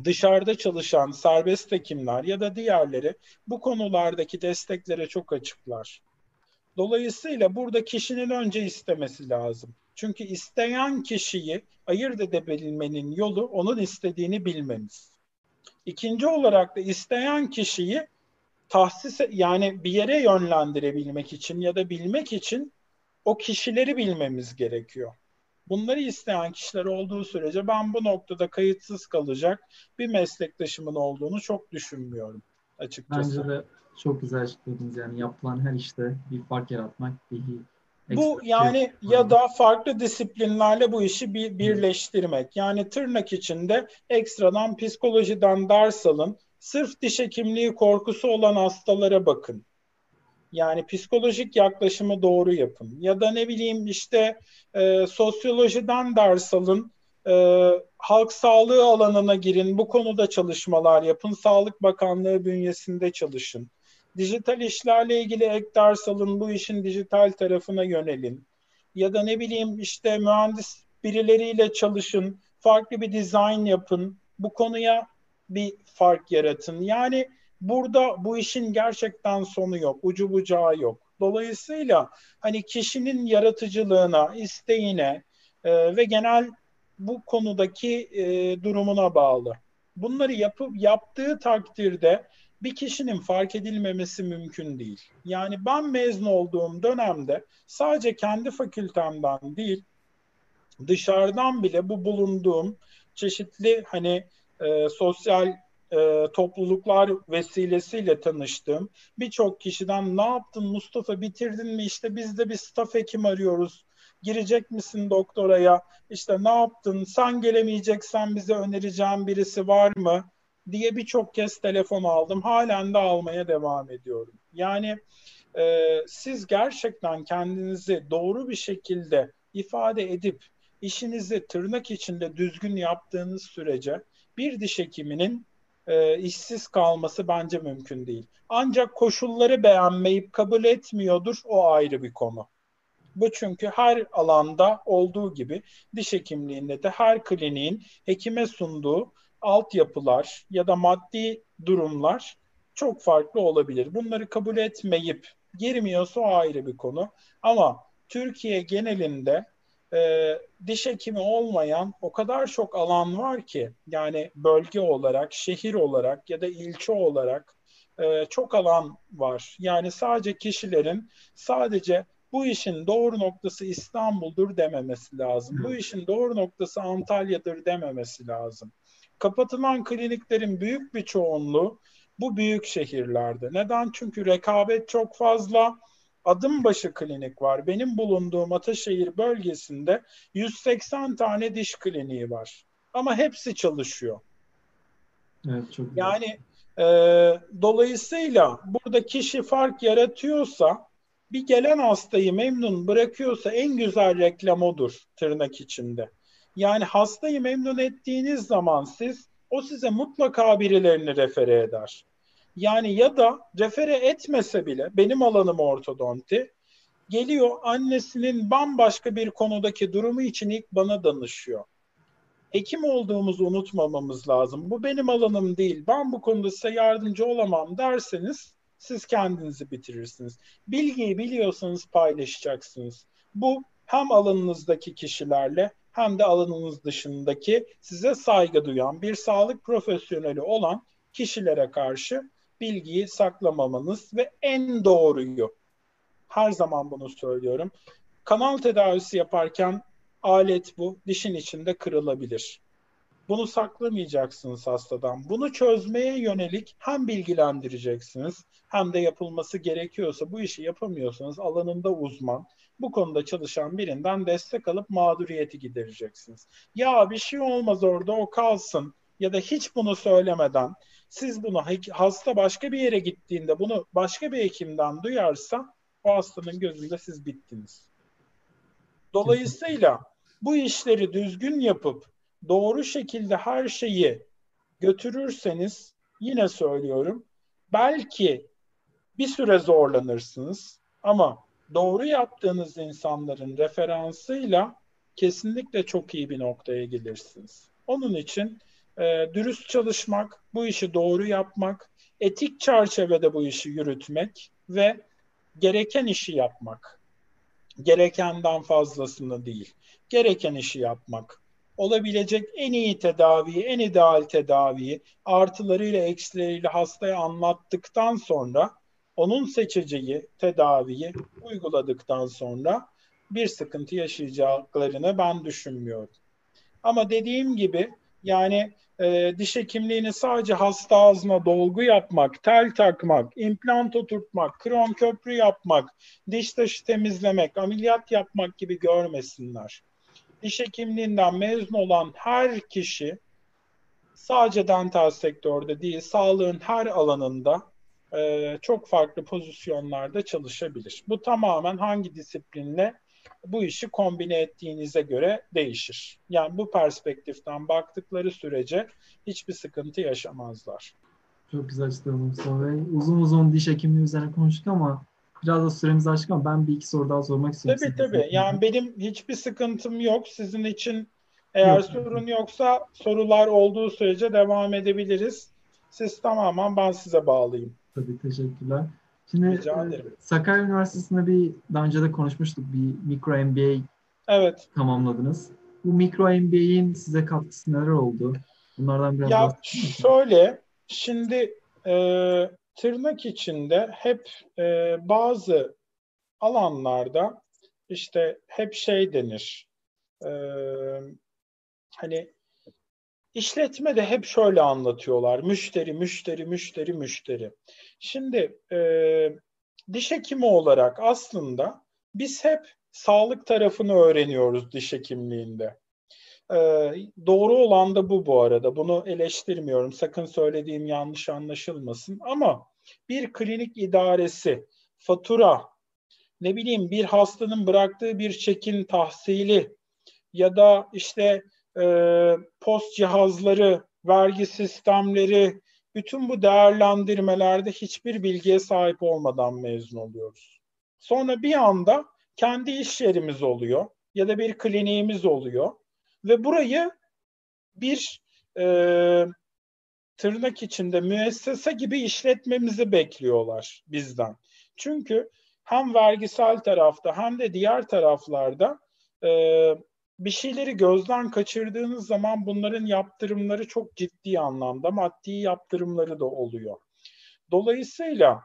dışarıda çalışan serbest hekimler ya da diğerleri bu konulardaki desteklere çok açıklar. Dolayısıyla burada kişinin önce istemesi lazım. Çünkü isteyen kişiyi ayırt edebilmenin yolu onun istediğini bilmemiz. İkinci olarak da isteyen kişiyi tahsis yani bir yere yönlendirebilmek için ya da bilmek için o kişileri bilmemiz gerekiyor. Bunları isteyen kişiler olduğu sürece ben bu noktada kayıtsız kalacak bir meslektaşımın olduğunu çok düşünmüyorum açıkçası. Bence de çok güzel açıkladınız yani yapılan her işte bir fark yaratmak, bir bu yani şey. ya da farklı disiplinlerle bu işi bir, birleştirmek. Yani tırnak içinde ekstradan psikolojiden ders alın, Sırf diş hekimliği korkusu olan hastalara bakın. Yani psikolojik yaklaşımı doğru yapın. Ya da ne bileyim işte e, sosyolojiden ders alın. E, halk sağlığı alanına girin. Bu konuda çalışmalar yapın. Sağlık Bakanlığı bünyesinde çalışın. Dijital işlerle ilgili ek ders alın. Bu işin dijital tarafına yönelin. Ya da ne bileyim işte mühendis birileriyle çalışın. Farklı bir dizayn yapın. Bu konuya bir fark yaratın. Yani burada bu işin gerçekten sonu yok, ucu bucağı yok. Dolayısıyla hani kişinin yaratıcılığına, isteğine e, ve genel bu konudaki e, durumuna bağlı. Bunları yapıp yaptığı takdirde bir kişinin fark edilmemesi mümkün değil. Yani ben mezun olduğum dönemde sadece kendi fakültemden değil dışarıdan bile bu bulunduğum çeşitli hani e, sosyal e, topluluklar vesilesiyle tanıştım. Birçok kişiden ne yaptın Mustafa bitirdin mi işte biz de bir staff hekim arıyoruz. Girecek misin doktoraya? İşte ne yaptın? Sen gelemeyeceksen bize önereceğim birisi var mı? diye birçok kez telefon aldım. Halen de almaya devam ediyorum. Yani e, siz gerçekten kendinizi doğru bir şekilde ifade edip işinizi tırnak içinde düzgün yaptığınız sürece bir diş hekiminin e, işsiz kalması bence mümkün değil. Ancak koşulları beğenmeyip kabul etmiyordur o ayrı bir konu. Bu çünkü her alanda olduğu gibi diş hekimliğinde de her kliniğin hekime sunduğu altyapılar ya da maddi durumlar çok farklı olabilir. Bunları kabul etmeyip girmiyorsa o ayrı bir konu. Ama Türkiye genelinde e, diş hekimi olmayan o kadar çok alan var ki yani bölge olarak, şehir olarak ya da ilçe olarak e, çok alan var. Yani sadece kişilerin sadece bu işin doğru noktası İstanbul'dur dememesi lazım. Bu işin doğru noktası Antalya'dır dememesi lazım. Kapatılan kliniklerin büyük bir çoğunluğu bu büyük şehirlerde. Neden? Çünkü rekabet çok fazla. Adım başı klinik var. Benim bulunduğum Ataşehir bölgesinde 180 tane diş kliniği var. Ama hepsi çalışıyor. Evet, çok güzel. Yani e, dolayısıyla burada kişi fark yaratıyorsa bir gelen hastayı memnun bırakıyorsa en güzel reklam odur tırnak içinde. Yani hastayı memnun ettiğiniz zaman siz o size mutlaka birilerini refere eder. Yani ya da refere etmese bile benim alanım ortodonti geliyor annesinin bambaşka bir konudaki durumu için ilk bana danışıyor. Hekim olduğumuzu unutmamamız lazım. Bu benim alanım değil. Ben bu konuda size yardımcı olamam derseniz siz kendinizi bitirirsiniz. Bilgiyi biliyorsanız paylaşacaksınız. Bu hem alanınızdaki kişilerle hem de alanınız dışındaki size saygı duyan bir sağlık profesyoneli olan kişilere karşı bilgiyi saklamamanız ve en doğruyu her zaman bunu söylüyorum. Kanal tedavisi yaparken alet bu dişin içinde kırılabilir. Bunu saklamayacaksınız hastadan. Bunu çözmeye yönelik hem bilgilendireceksiniz hem de yapılması gerekiyorsa bu işi yapamıyorsanız alanında uzman, bu konuda çalışan birinden destek alıp mağduriyeti gidereceksiniz. Ya bir şey olmaz orada o kalsın ya da hiç bunu söylemeden siz bunu hasta başka bir yere gittiğinde bunu başka bir hekimden duyarsa o hastanın gözünde siz bittiniz. Dolayısıyla bu işleri düzgün yapıp doğru şekilde her şeyi götürürseniz yine söylüyorum belki bir süre zorlanırsınız ama doğru yaptığınız insanların referansıyla kesinlikle çok iyi bir noktaya gelirsiniz. Onun için e, dürüst çalışmak, bu işi doğru yapmak, etik çerçevede bu işi yürütmek ve gereken işi yapmak. Gerekenden fazlasını değil. Gereken işi yapmak. Olabilecek en iyi tedaviyi, en ideal tedaviyi artılarıyla eksileriyle hastaya anlattıktan sonra onun seçeceği tedaviyi uyguladıktan sonra bir sıkıntı yaşayacaklarını ben düşünmüyorum. Ama dediğim gibi yani e, diş hekimliğini sadece hasta ağzına dolgu yapmak, tel takmak, implant oturtmak, krom köprü yapmak, diş taşı temizlemek, ameliyat yapmak gibi görmesinler. Diş hekimliğinden mezun olan her kişi sadece dental sektörde değil, sağlığın her alanında e, çok farklı pozisyonlarda çalışabilir. Bu tamamen hangi disiplinle bu işi kombine ettiğinize göre değişir. Yani bu perspektiften baktıkları sürece hiçbir sıkıntı yaşamazlar. Çok güzel açıkladın Mustafa Bey. Uzun uzun diş hekimliği üzerine konuştuk ama biraz da süremiz açtık ama ben bir iki soru daha sormak istiyorum. Tabii size. tabii. Yani benim hiçbir sıkıntım yok. Sizin için eğer yok. sorun yoksa sorular olduğu sürece devam edebiliriz. Siz tamamen ben size bağlayayım. Tabii teşekkürler. Şimdi ederim. Sakarya Üniversitesi'nde bir daha önce de konuşmuştuk. Bir mikro MBA evet. tamamladınız. Bu mikro MBA'in size katkısı neler oldu? Bunlardan biraz Ya şöyle şimdi e, tırnak içinde hep e, bazı alanlarda işte hep şey denir. E, hani İşletme de hep şöyle anlatıyorlar. Müşteri, müşteri, müşteri, müşteri. Şimdi e, diş hekimi olarak aslında biz hep sağlık tarafını öğreniyoruz diş hekimliğinde. E, doğru olan da bu bu arada. Bunu eleştirmiyorum. Sakın söylediğim yanlış anlaşılmasın. Ama bir klinik idaresi fatura, ne bileyim bir hastanın bıraktığı bir çekin tahsili ya da işte e, post cihazları, vergi sistemleri, bütün bu değerlendirmelerde hiçbir bilgiye sahip olmadan mezun oluyoruz. Sonra bir anda kendi iş yerimiz oluyor ya da bir kliniğimiz oluyor ve burayı bir e, tırnak içinde müessese gibi işletmemizi bekliyorlar bizden. Çünkü hem vergisel tarafta hem de diğer taraflarda e, bir şeyleri gözden kaçırdığınız zaman bunların yaptırımları çok ciddi anlamda maddi yaptırımları da oluyor. Dolayısıyla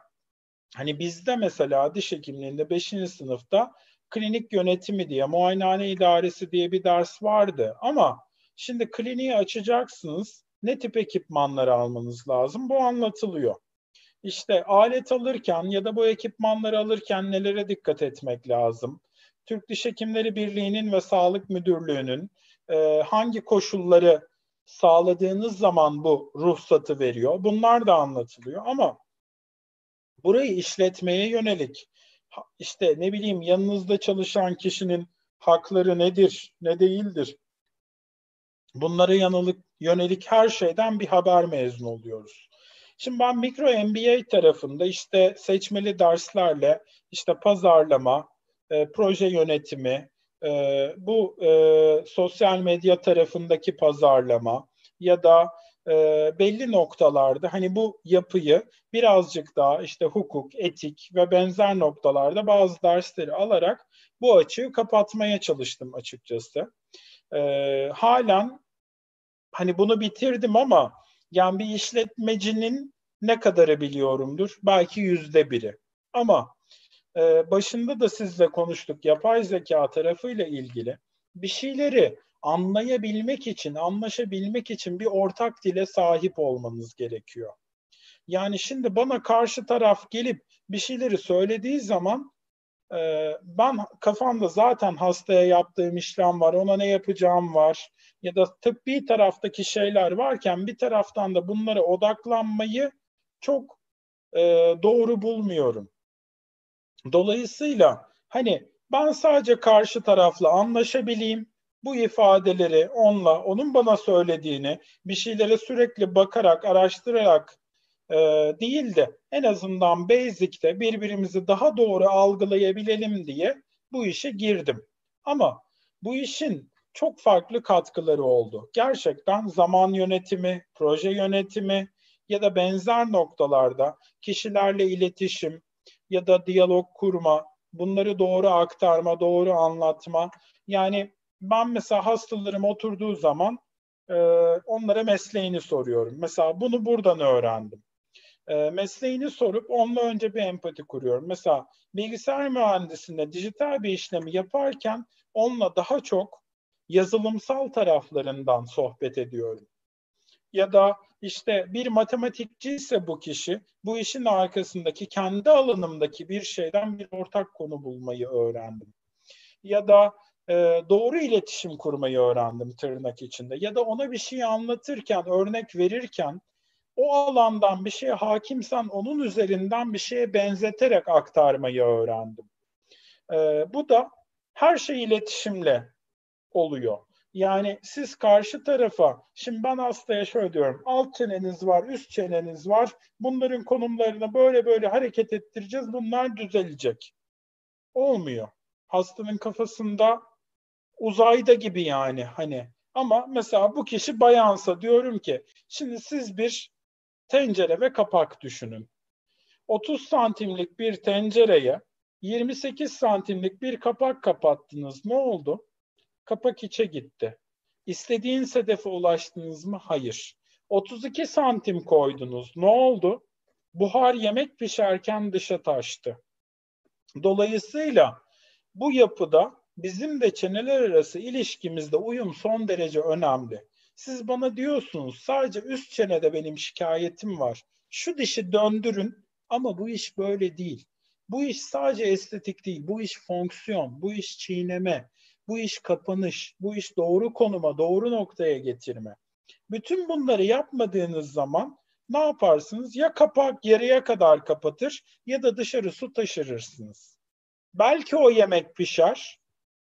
hani bizde mesela diş hekimliğinde 5. sınıfta klinik yönetimi diye, muayenehane idaresi diye bir ders vardı. Ama şimdi kliniği açacaksınız. Ne tip ekipmanları almanız lazım? Bu anlatılıyor. İşte alet alırken ya da bu ekipmanları alırken nelere dikkat etmek lazım? Türk Diş Hekimleri Birliği'nin ve Sağlık Müdürlüğü'nün e, hangi koşulları sağladığınız zaman bu ruhsatı veriyor. Bunlar da anlatılıyor ama burayı işletmeye yönelik işte ne bileyim yanınızda çalışan kişinin hakları nedir, ne değildir? Bunlara yanılık, yönelik her şeyden bir haber mezun oluyoruz. Şimdi ben mikro MBA tarafında işte seçmeli derslerle işte pazarlama, e, proje yönetimi, e, bu e, sosyal medya tarafındaki pazarlama ya da e, belli noktalarda hani bu yapıyı birazcık daha işte hukuk, etik ve benzer noktalarda bazı dersleri alarak bu açığı kapatmaya çalıştım açıkçası. E, halen hani bunu bitirdim ama yani bir işletmecinin ne kadarı biliyorumdur? Belki yüzde biri. Ama e, başında da sizle konuştuk yapay zeka tarafıyla ilgili bir şeyleri anlayabilmek için, anlaşabilmek için bir ortak dile sahip olmanız gerekiyor. Yani şimdi bana karşı taraf gelip bir şeyleri söylediği zaman e, ben kafamda zaten hastaya yaptığım işlem var, ona ne yapacağım var ya da tıbbi taraftaki şeyler varken bir taraftan da bunlara odaklanmayı çok e, doğru bulmuyorum. Dolayısıyla hani ben sadece karşı tarafla anlaşabileyim, bu ifadeleri onunla, onun bana söylediğini bir şeylere sürekli bakarak, araştırarak e, değil de en azından basic'te birbirimizi daha doğru algılayabilelim diye bu işe girdim. Ama bu işin çok farklı katkıları oldu. Gerçekten zaman yönetimi, proje yönetimi ya da benzer noktalarda kişilerle iletişim ya da diyalog kurma, bunları doğru aktarma, doğru anlatma. Yani ben mesela hastalarım oturduğu zaman e, onlara mesleğini soruyorum. Mesela bunu buradan öğrendim. E, mesleğini sorup onunla önce bir empati kuruyorum. Mesela bilgisayar mühendisliğinde dijital bir işlemi yaparken onunla daha çok yazılımsal taraflarından sohbet ediyorum. Ya da işte bir matematikçi ise bu kişi bu işin arkasındaki kendi alanımdaki bir şeyden bir ortak konu bulmayı öğrendim. Ya da e, doğru iletişim kurmayı öğrendim tırnak içinde. Ya da ona bir şey anlatırken, örnek verirken o alandan bir şeye hakimsen onun üzerinden bir şeye benzeterek aktarmayı öğrendim. E, bu da her şey iletişimle oluyor. Yani siz karşı tarafa, şimdi ben hastaya şöyle diyorum, alt çeneniz var, üst çeneniz var, bunların konumlarını böyle böyle hareket ettireceğiz, bunlar düzelecek. Olmuyor. Hastanın kafasında uzayda gibi yani hani. Ama mesela bu kişi bayansa diyorum ki, şimdi siz bir tencere ve kapak düşünün. 30 santimlik bir tencereye 28 santimlik bir kapak kapattınız. Ne oldu? Kapak içe gitti. İstediğin hedefe ulaştınız mı? Hayır. 32 santim koydunuz. Ne oldu? Buhar yemek pişerken dışa taştı. Dolayısıyla bu yapıda bizim de çeneler arası ilişkimizde uyum son derece önemli. Siz bana diyorsunuz sadece üst çenede benim şikayetim var. Şu dişi döndürün ama bu iş böyle değil. Bu iş sadece estetik değil. Bu iş fonksiyon, bu iş çiğneme, bu iş kapanış, bu iş doğru konuma, doğru noktaya getirme. Bütün bunları yapmadığınız zaman ne yaparsınız? Ya kapak yarıya kadar kapatır ya da dışarı su taşırırsınız. Belki o yemek pişer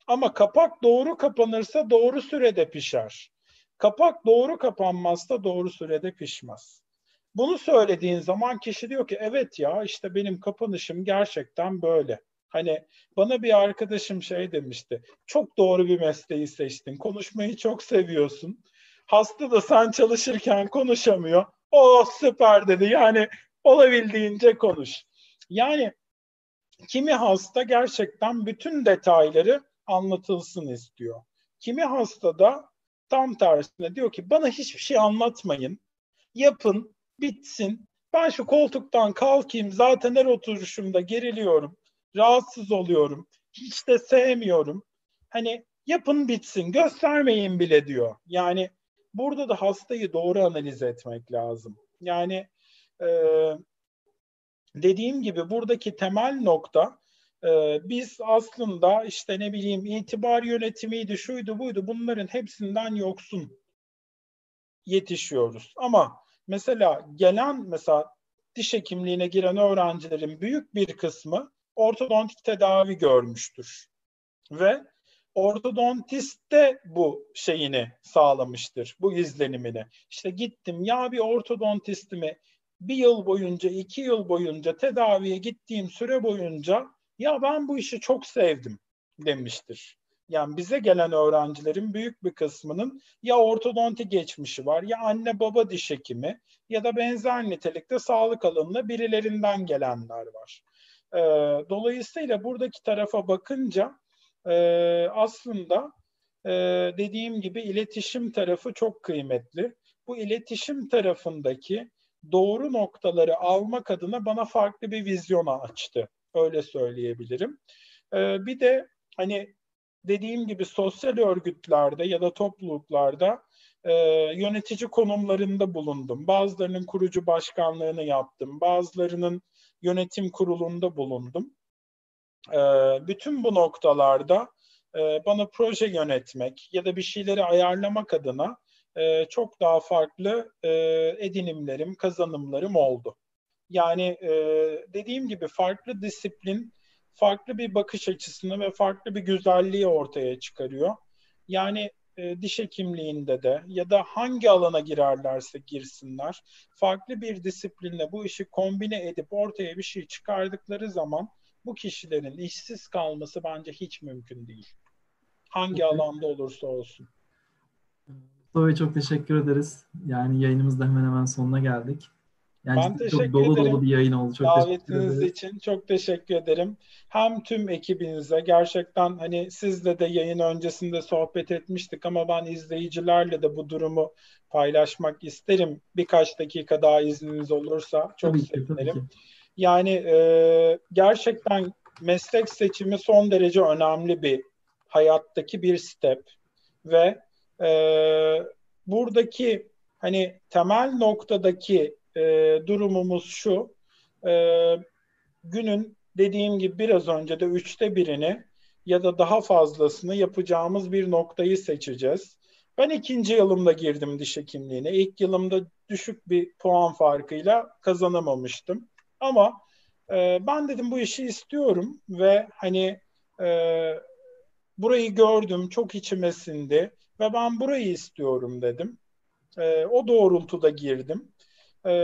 ama kapak doğru kapanırsa doğru sürede pişer. Kapak doğru kapanmazsa doğru sürede pişmez. Bunu söylediğin zaman kişi diyor ki evet ya işte benim kapanışım gerçekten böyle. Hani bana bir arkadaşım şey demişti. Çok doğru bir mesleği seçtin. Konuşmayı çok seviyorsun. Hasta da sen çalışırken konuşamıyor. O süper dedi. Yani olabildiğince konuş. Yani kimi hasta gerçekten bütün detayları anlatılsın istiyor. Kimi hasta da tam tersine diyor ki bana hiçbir şey anlatmayın. Yapın, bitsin. Ben şu koltuktan kalkayım. Zaten her oturuşumda geriliyorum. Rahatsız oluyorum. Hiç de sevmiyorum. Hani yapın bitsin. Göstermeyin bile diyor. Yani burada da hastayı doğru analiz etmek lazım. Yani e, dediğim gibi buradaki temel nokta e, biz aslında işte ne bileyim itibar yönetimiydi, şuydu buydu bunların hepsinden yoksun yetişiyoruz. Ama mesela gelen mesela diş hekimliğine giren öğrencilerin büyük bir kısmı ortodontik tedavi görmüştür. Ve ortodontist de bu şeyini sağlamıştır, bu izlenimini. İşte gittim ya bir ortodontistimi bir yıl boyunca, iki yıl boyunca tedaviye gittiğim süre boyunca ya ben bu işi çok sevdim demiştir. Yani bize gelen öğrencilerin büyük bir kısmının ya ortodonti geçmişi var ya anne baba diş hekimi ya da benzer nitelikte sağlık alanında birilerinden gelenler var. Ee, dolayısıyla buradaki tarafa bakınca e, aslında e, dediğim gibi iletişim tarafı çok kıymetli. Bu iletişim tarafındaki doğru noktaları almak adına bana farklı bir vizyona açtı. Öyle söyleyebilirim. Ee, bir de hani dediğim gibi sosyal örgütlerde ya da topluluklarda e, yönetici konumlarında bulundum. Bazılarının kurucu başkanlığını yaptım. Bazılarının yönetim kurulunda bulundum. E, bütün bu noktalarda e, bana proje yönetmek ya da bir şeyleri ayarlamak adına e, çok daha farklı e, edinimlerim, kazanımlarım oldu. Yani dediğim gibi farklı disiplin, farklı bir bakış açısını ve farklı bir güzelliği ortaya çıkarıyor. Yani e, diş hekimliğinde de ya da hangi alana girerlerse girsinler farklı bir disiplinle bu işi kombine edip ortaya bir şey çıkardıkları zaman bu kişilerin işsiz kalması bence hiç mümkün değil. Hangi alanda olursa olsun. Mustafa çok teşekkür ederiz. Yani yayınımızda hemen hemen sonuna geldik. Yani ben teşekkür çok dolu ederim. dolu bir yayın oldu. Çok Davetiniz için çok teşekkür ederim. Hem tüm ekibinize gerçekten hani sizle de yayın öncesinde sohbet etmiştik ama ben izleyicilerle de bu durumu paylaşmak isterim. Birkaç dakika daha izniniz olursa çok tabii sevinirim. Ki, Yani e, gerçekten meslek seçimi son derece önemli bir hayattaki bir step ve e, buradaki hani temel noktadaki e, durumumuz şu. E, günün dediğim gibi biraz önce de üçte birini ya da daha fazlasını yapacağımız bir noktayı seçeceğiz. Ben ikinci yılımda girdim diş hekimliğine. İlk yılımda düşük bir puan farkıyla kazanamamıştım. Ama e, ben dedim bu işi istiyorum ve hani e, burayı gördüm, çok içime sindi ve ben burayı istiyorum dedim. E, o doğrultuda girdim. E,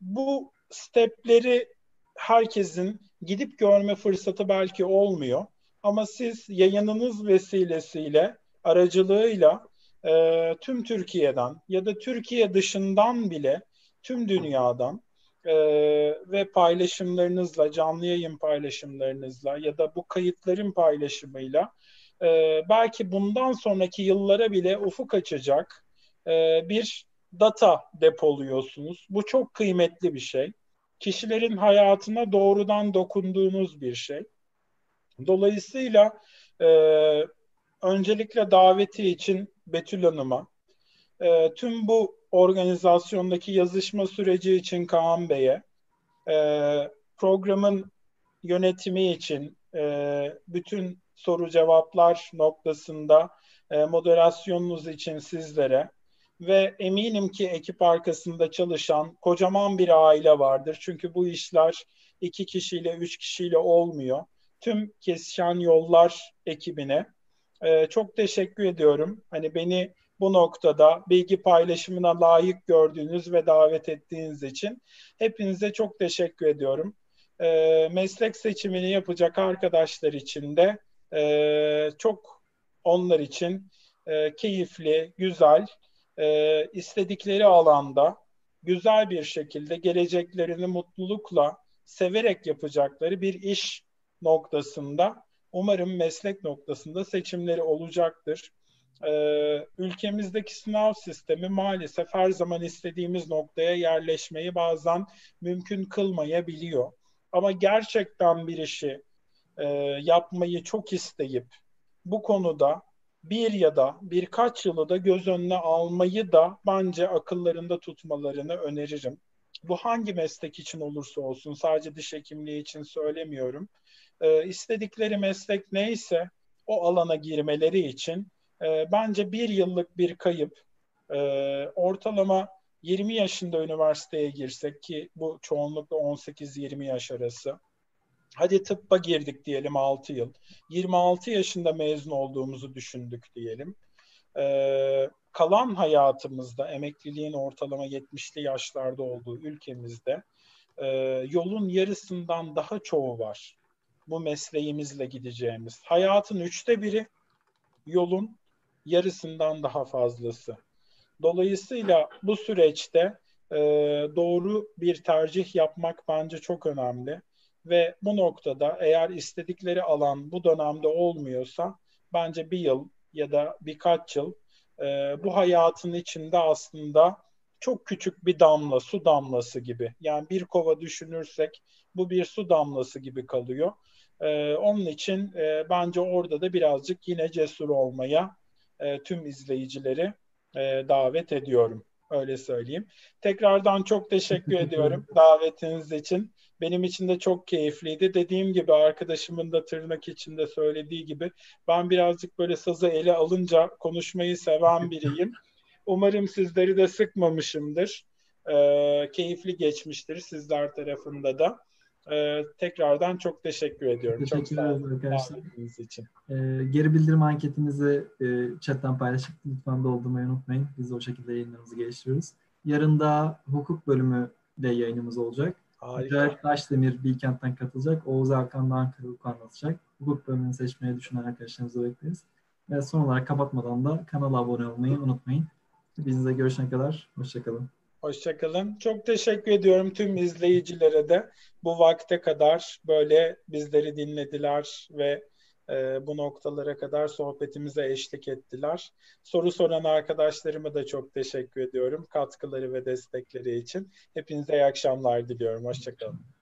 bu stepleri herkesin gidip görme fırsatı belki olmuyor. Ama siz yayınınız vesilesiyle, aracılığıyla e, tüm Türkiye'den ya da Türkiye dışından bile tüm dünyadan e, ve paylaşımlarınızla, canlı yayın paylaşımlarınızla ya da bu kayıtların paylaşımıyla e, belki bundan sonraki yıllara bile ufuk açacak e, bir data depoluyorsunuz. Bu çok kıymetli bir şey. Kişilerin hayatına doğrudan dokunduğunuz bir şey. Dolayısıyla e, öncelikle daveti için Betül Hanım'a, e, tüm bu organizasyondaki yazışma süreci için Kaan Bey'e, e, programın yönetimi için e, bütün soru cevaplar noktasında e, moderasyonunuz için sizlere, ve eminim ki ekip arkasında çalışan kocaman bir aile vardır. Çünkü bu işler iki kişiyle, üç kişiyle olmuyor. Tüm Kesişen Yollar ekibine e, çok teşekkür ediyorum. Hani beni bu noktada bilgi paylaşımına layık gördüğünüz ve davet ettiğiniz için hepinize çok teşekkür ediyorum. E, meslek seçimini yapacak arkadaşlar için de e, çok onlar için e, keyifli, güzel, e, istedikleri alanda güzel bir şekilde geleceklerini mutlulukla severek yapacakları bir iş noktasında umarım meslek noktasında seçimleri olacaktır. Ee, ülkemizdeki sınav sistemi maalesef her zaman istediğimiz noktaya yerleşmeyi bazen mümkün kılmayabiliyor. Ama gerçekten bir işi e, yapmayı çok isteyip bu konuda bir ya da birkaç yılı da göz önüne almayı da bence akıllarında tutmalarını öneririm. Bu hangi meslek için olursa olsun sadece diş hekimliği için söylemiyorum. E, istedikleri meslek neyse o alana girmeleri için e, bence bir yıllık bir kayıp e, ortalama 20 yaşında üniversiteye girsek ki bu çoğunlukla 18-20 yaş arası Hadi tıbba girdik diyelim 6 yıl. 26 yaşında mezun olduğumuzu düşündük diyelim. Ee, kalan hayatımızda emekliliğin ortalama 70'li yaşlarda olduğu ülkemizde e, yolun yarısından daha çoğu var. Bu mesleğimizle gideceğimiz. Hayatın üçte biri yolun yarısından daha fazlası. Dolayısıyla bu süreçte e, doğru bir tercih yapmak bence çok önemli ve bu noktada eğer istedikleri alan bu dönemde olmuyorsa bence bir yıl ya da birkaç yıl e, bu hayatın içinde aslında çok küçük bir damla, su damlası gibi. Yani bir kova düşünürsek bu bir su damlası gibi kalıyor. E, onun için e, bence orada da birazcık yine cesur olmaya e, tüm izleyicileri e, davet ediyorum. Öyle söyleyeyim. Tekrardan çok teşekkür ediyorum davetiniz için. Benim için de çok keyifliydi. Dediğim gibi arkadaşımın da tırnak içinde söylediği gibi ben birazcık böyle sazı ele alınca konuşmayı seven biriyim. Umarım sizleri de sıkmamışımdır. Ee, keyifli geçmiştir sizler tarafında da. Ee, tekrardan çok teşekkür ediyorum. Teşekkür çok sağ olun arkadaşlar. için. Ee, geri bildirim anketimizi e, chatten paylaşıp lütfen doldurmayı unutmayın. Biz o şekilde yayınlarımızı geliştiriyoruz. Yarın da hukuk bölümü de yayınımız olacak. Mücahit Taşdemir Bilkent'ten katılacak. Oğuz Erkan da Ankara Hukuk anlatacak. Hukuk bölümünü seçmeyi düşünen arkadaşlarımızı bekleriz. Ve son olarak kapatmadan da kanala abone olmayı unutmayın. Hepinize görüşene kadar. Hoşçakalın. Hoşçakalın. Çok teşekkür ediyorum tüm izleyicilere de bu vakte kadar böyle bizleri dinlediler ve e, bu noktalara kadar sohbetimize eşlik ettiler. Soru soran arkadaşlarıma da çok teşekkür ediyorum katkıları ve destekleri için. Hepinize iyi akşamlar diliyorum. Hoşçakalın.